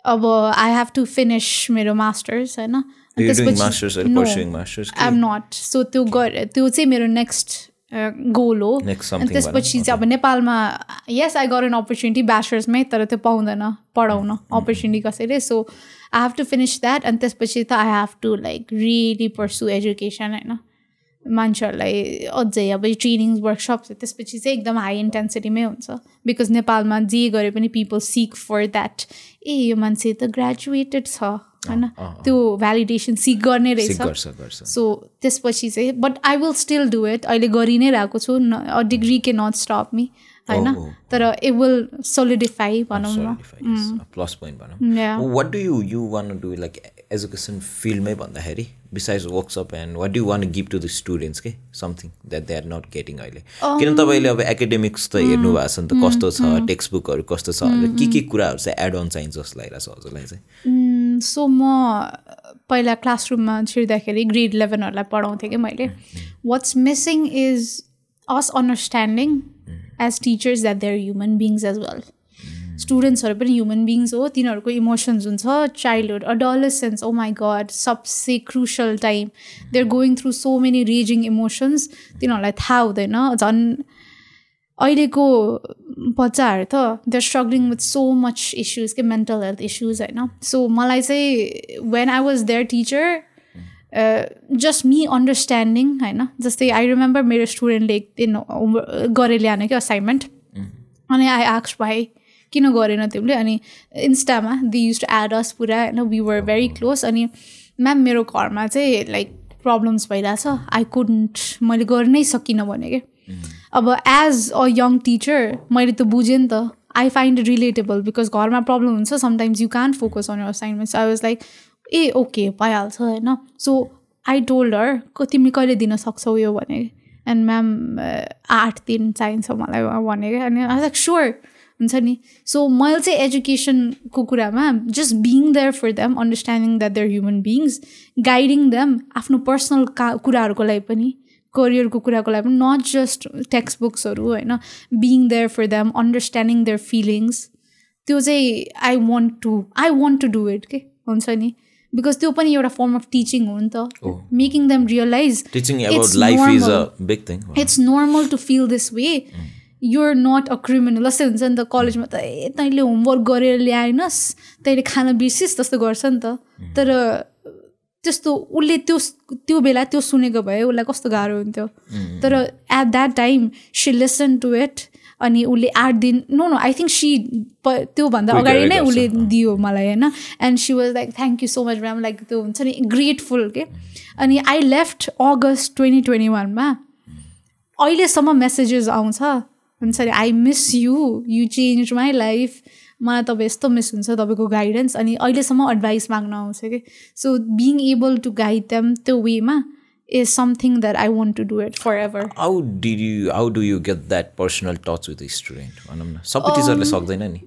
अब आई हेभ टु फिनिस मेरो मास्टर्स होइन? आइ एम नट सो त्यो त्यो चाहिँ मेरो नेक्स्ट गोल। हो अनि त्यसपछि चाहिँ अब नेपालमा yes I got an opportunity ब्याचलर्समै तर त्यो पाउँदैन पढाउन अपर्च्युनिटी mm-hmm. कसैले। So I have to finish that अनि त्यसपछि त I have to like really pursue education होइन। मान्छेहरूलाई अझै अब ट्रेनिङ्स वर्कसप्स त्यसपछि चाहिँ एकदम हाई इन्टेन्सिटीमै हुन्छ। बिकज नेपालमा जे गरे पनि पिपल सिक फर द्याट ए यो मान्छे त ग्रेजुएटेड छ। होइन? त्यो भ्यालिडेसन सिक गर्ने रहेछ। सो त्यसपछि चाहिँ but I will still do it अहिले गरि नै रहेको छु। अ डिग्री के नट स्टप मी होइन? तर इट विल सोलिडिफाई भनौँ न। प्लस पोइन्ट भनौँ। What do you you want do like education फिल्डमै भन्दाखेरि besides workshop and what you want give to the students के something that they are not getting अहिले। किन तपाईँले अब एकाडेमिक्स त हेर्नु भएको छ नि त? कस्तो छ? टेक्स्ट बुकहरू कस्तो छ? के के कुराहरू चाहिँ एड अन चाहिन्छ जस्तो लागिरहेको छ हजुरलाई चाहिँ? सो म पहिला क्लासरुममा छिर्दाखेरि ग्रेड इलेभेनहरूलाई पढाउँथेँ कि मैले। What's missing is us understanding as teachers that there human beings as well स्टुडेन्ट्सहरू पनि ह्युमन बिङ्स हो तिनीहरूको इमोसन्स हुन्छ childhood adolescence oh my god सबसे crucial time they are going through so many raging emotions तिनीहरूलाई थाहा हुँदैन झन् अहिलेको बच्चाहरू त they struggling with so much issues के मेन्टल हेल्थ इस्युज होइन? सो मलाई चाहिँ when I was there teacher just me understanding होइन? जस्तै आई रिमेम्बर मेरो स्टुडेन्टले एक दिन गरेर ल्याएन कि असाइनमेन्ट अनि आई आक्स भाइ किन गरेन तिमीले? अनि इन्स्टामा they use to add us पुरा होइन? वी वर भेरी क्लोज अनि म्याम मेरो घरमा चाहिँ लाइक प्रब्लम्स भइरहेछ। आई कुडन्ट मैले गर्नै सकिनँ भने कि? अब एज अ यङ टिचर मैले त बुझेँ नि त आई फाइन्ड रिलेटेबल बिकज घरमा प्रब्लम हुन्छ sometimes you can focus on your assignments I was like ah okay भइहाल्छ होइन? सो आई टोल्ड हर तिमी कहिले दिन सक्छौ यो भने एन्ड म्याम आठ दिन चाहिन्छ मलाई भनेको अनि आई लाइक स्योर हुन्छ नि। सो मैले चाहिँ एजुकेसनको कुरामा just being there for them understanding that there human beings guiding them आफ्नो पर्सनल का कुराहरूको लागि पनि। करियरको कुराको लागि पनि नट जस्ट टेक्स्ट बुक्सहरू होइन? Being there for them understanding there feelings त्यो चाहिँ I want to I want to do it के? हुन्छ नि? बिकज त्यो पनि एउटा फर्म अफ टिचिङ हो नि त। Making them realise it's normal to feel this way you're not a criminal जस्तै हुन्छ नि त कलेजमा त ए तैँले होमवर्क गरेर ल्याएनस् तैँले खाना बिर्सिस् जस्तो गर्छ नि त। तर त्यस्तो उसले त्यो त्यो बेला त्यो सुनेको भए उसलाई कस्तो गाह्रो हुन्थ्यो। तर at that time she listen to it अनि उसले आठ दिन no no I think she त्योभन्दा अगाडि नै उसले दियो मलाई होइन। And she was like thank you so much ma'am like त्यो हुन्छ नि ग्रेटफुल के अनि I left August twenty twenty वानमा अहिलेसम्म मेसेजेस आउँछ। हुन्छ नि I miss you you change my life मलाई तपाईँ यस्तो मिस हुन्छ तपाईँको गाइडेन्स अनि अहिलेसम्म एडभाइस माग्न आउँछ कि? So being able to guide them त्यो वेमा is something that I want to do it forever how did you how do you get that personal touch with student भनौँ न सबै टिचरले सक्दैन नि।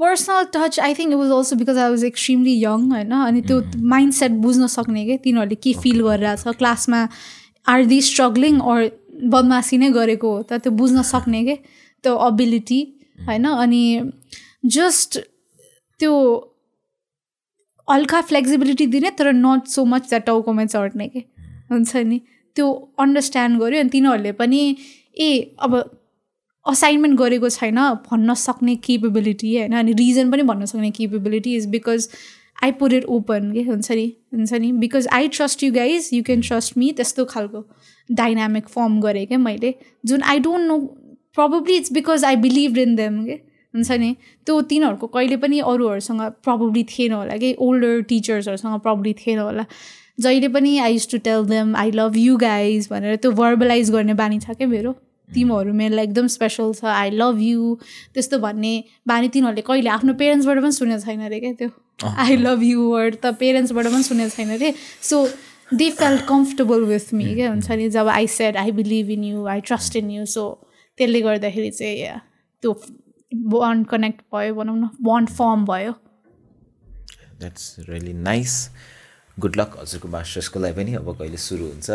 Personal touch I think it was also because I was extremely young होइन अनि त्यो mind set बुझ्न सक्ने क्या तिनीहरूले के फिल गरिरहेछ? क्लासमा आर दि स्ट्रगलिङ अर बदमासी नै गरेको हो त त्यो बुझ्न सक्ने के? त्यो अबिलिटी होइन? अनि जस्ट त्यो हल्का फ्लेक्सिबिलिटी दिने तर नट सो मच द्याट टाउकोमा चढ्ने के? हुन्छ नि? त्यो अन्डरस्ट्यान्ड गऱ्यो अनि तिनीहरूले पनि ए अब असाइनमेन्ट गरेको छैन भन्न सक्ने केपेबिलिटी होइन? अनि रिजन पनि भन्न सक्ने capability is because I put it open के हुन्छ नि हुन्छ नि? Because I trust you guys you can trust me त्यस्तो खालको डाइनामिक फर्म गरेँ क्या मैले। जुन I don't know probably it's because I believe in them के? हुन्छ नि? त्यो तिनीहरूको कहिले पनि अरूहरूसँग प्रब्ली थिएन होला कि? ओल्डर टिचर्सहरूसँग प्रब्ली थिएन होला। जहिले पनि I use to tell them I love you guys भनेर त्यो भर्बलाइज गर्ने बानी छ क्या मेरो। तिमीहरू मेरो एकदम स्पेसल छ आई लभ यु त्यस्तो भन्ने बानी तिनीहरूले कहिले आफ्नो पेरेन्ट्सबाट पनि सुनेको छैन अरे क्या त्यो। आई लभ यु वर्ड त पेरेन्ट्सबाट पनि सुनेको छैन अरे। So they felt comfortable with me क्या हुन्छ नि? जब I said I believe in you I trust in you so त्यसले गर्दाखेरि चाहिँ त्यो बन्ड कनेक्ट भयो भनौँ न बन्ड फर्म भयो। That's really nice good luck हजुरको मास्टर्सको लागि पनि अब कहिले सुरु हुन्छ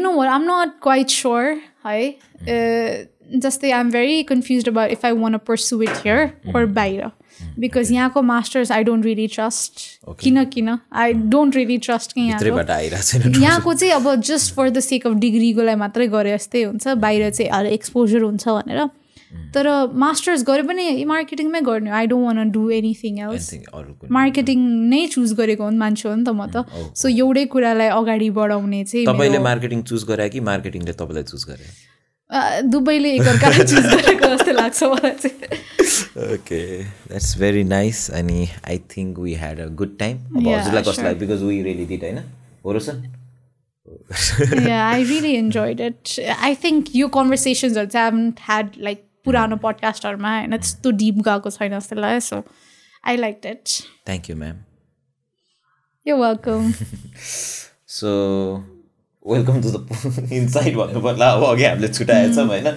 know what? I'm not quite sure. है जस्तै I'm very confuse about if I want a pursue it here or बाहिर बिकज यहाँको masters I don't really trust किन किन आई डोन्ट रियली ट्रस्ट कि यहाँको यहाँको चाहिँ अब just for the sake of डिग्रीको लागि मात्रै गरे जस्तै हुन्छ बाहिर चाहिँ एक्सपोजर हुन्छ भनेर तर मास्टर्स गरे पनि मार्केटिङमै गर्ने I don't want do anything else marketing नै चुज गरेको हो नि मान्छे हो नि त म त। सो एउटै कुरालाई अगाडि बढाउने चाहिँ तपाईँले मेरो- मार्केटिङ चुज गरे कि मार्केटिङले तपाईँलाई चुज गरे? दुबईले एकअर्कालाई चुज गरेको जस्तो लाग्छ मलाई चाहिँ। ओके द्याट्स भेरी नाइस अनि I think we had a good time अब हजुरलाई कस्तो. लाग्यो बिकज वी रियली डिड होइन? हो रोसन yeah, I really enjoyed it. I think यो कन्भर्सेसन्सहरू चाहिँ haven't had like पुरानो पडकास्टहरूमा होइन त्यस्तो डिप गएको छैन जस्तो लाग्यो so I like it thank you ma'am यो welcome so welcome to the inside भन्नु पर्ला अब अघि हामीले छुट्याएछौँ होइन?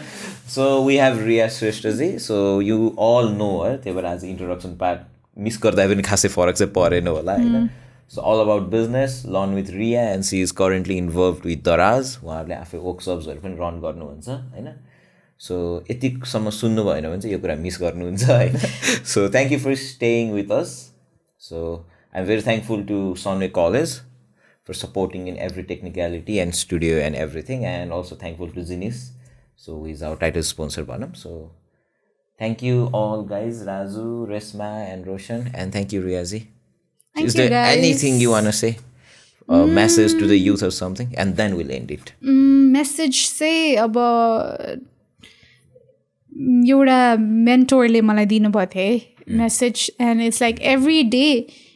So we have Ria Shresthaji so you all know है त्यही भएर आज इन्ट्रोडक्सन पार्ट मिस गर्दा पनि खासै फरक चाहिँ परेन होला होइन? So all about business learn with Ria and she is currently involve with Daraz उहाँहरूले आफै वर्कसप्सहरू पनि रन गर्नुहुन्छ होइन? सो यतिसम्म सुन्नु भएन भने चाहिँ यो कुरा मिस गर्नुहुन्छ है। So thank you for staying with us so I am very thankful to समलेज for supporting in every technicality and studio and everything and also thankful to Genius so is our title sponsor भनौँ so thank you all guys Raju Reshma and Roshan and thank you Riyaji the anything you want say message to the youth or something and then will wind it message चाहिँ अब एउटा मेन्टोरले मलाई दिनुभएको थियो है message and it's like every day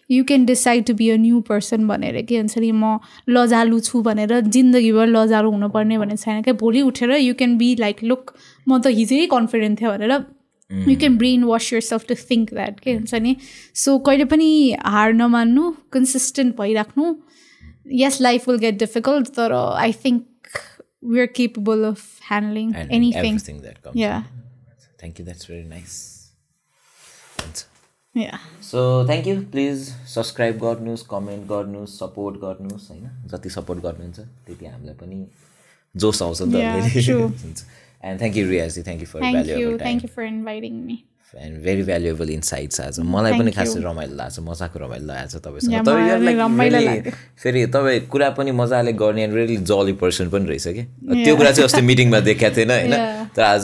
you can decide to be a new person भनेर के भन्छ नि म लजालु छु भनेर जिन्दगीभर लजालु हुनुपर्ने भन्ने छैन क्या। भोलि उठेर you can be like look म त हिजै कन्फिडेन्ट थिएँ भनेर you can brainwash yourself to think that के हुन्छ नि सो कहिले पनि हार नमान्नु कन्सिस्टेन्ट भइराख्नु। Yes, life will get difficult, but uh, I think we're capable of handling and anything. You that's very nice Thanks. yeah. So thank you please subscribe गर्नुहोस् comment गर्नुहोस् सपोर्ट गर्नुहोस् होइन जति सपोर्ट गर्नुहुन्छ त्यति हामीलाई पनि जोस आउँछ नि त. And thank you Riyaji thank you for Thank you for inviting me. And very valuable insights आज। मलाई पनि खासै. रमाइलो लाग्छ मजाको रमाइलो लागेको छ तपाईँसँग। लाग्यो। फेरि तपाईँ कुरा पनि मजाले गर्ने एन्ड रियली जली पर्सन पनि रहेछ कि? त्यो कुरा चाहिँ अस्ति मिटिङमा देखाएको थिएन होइन. तर आज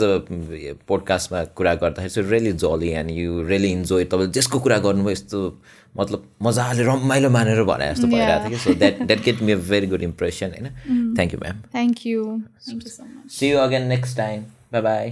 पोडकास्टमा कुरा गर्दाखेरि चाहिँ रियली जली एन्ड यु रियली इन्जोय तपाईँले जसको कुरा गर्नुभयो यस्तो मतलब मजाले रमाइलो मानेर भने जस्तो भइरहेको थियो कि? So that that get me a very good impression होइन? Thank you ma'am so much. See you again next time bye bye.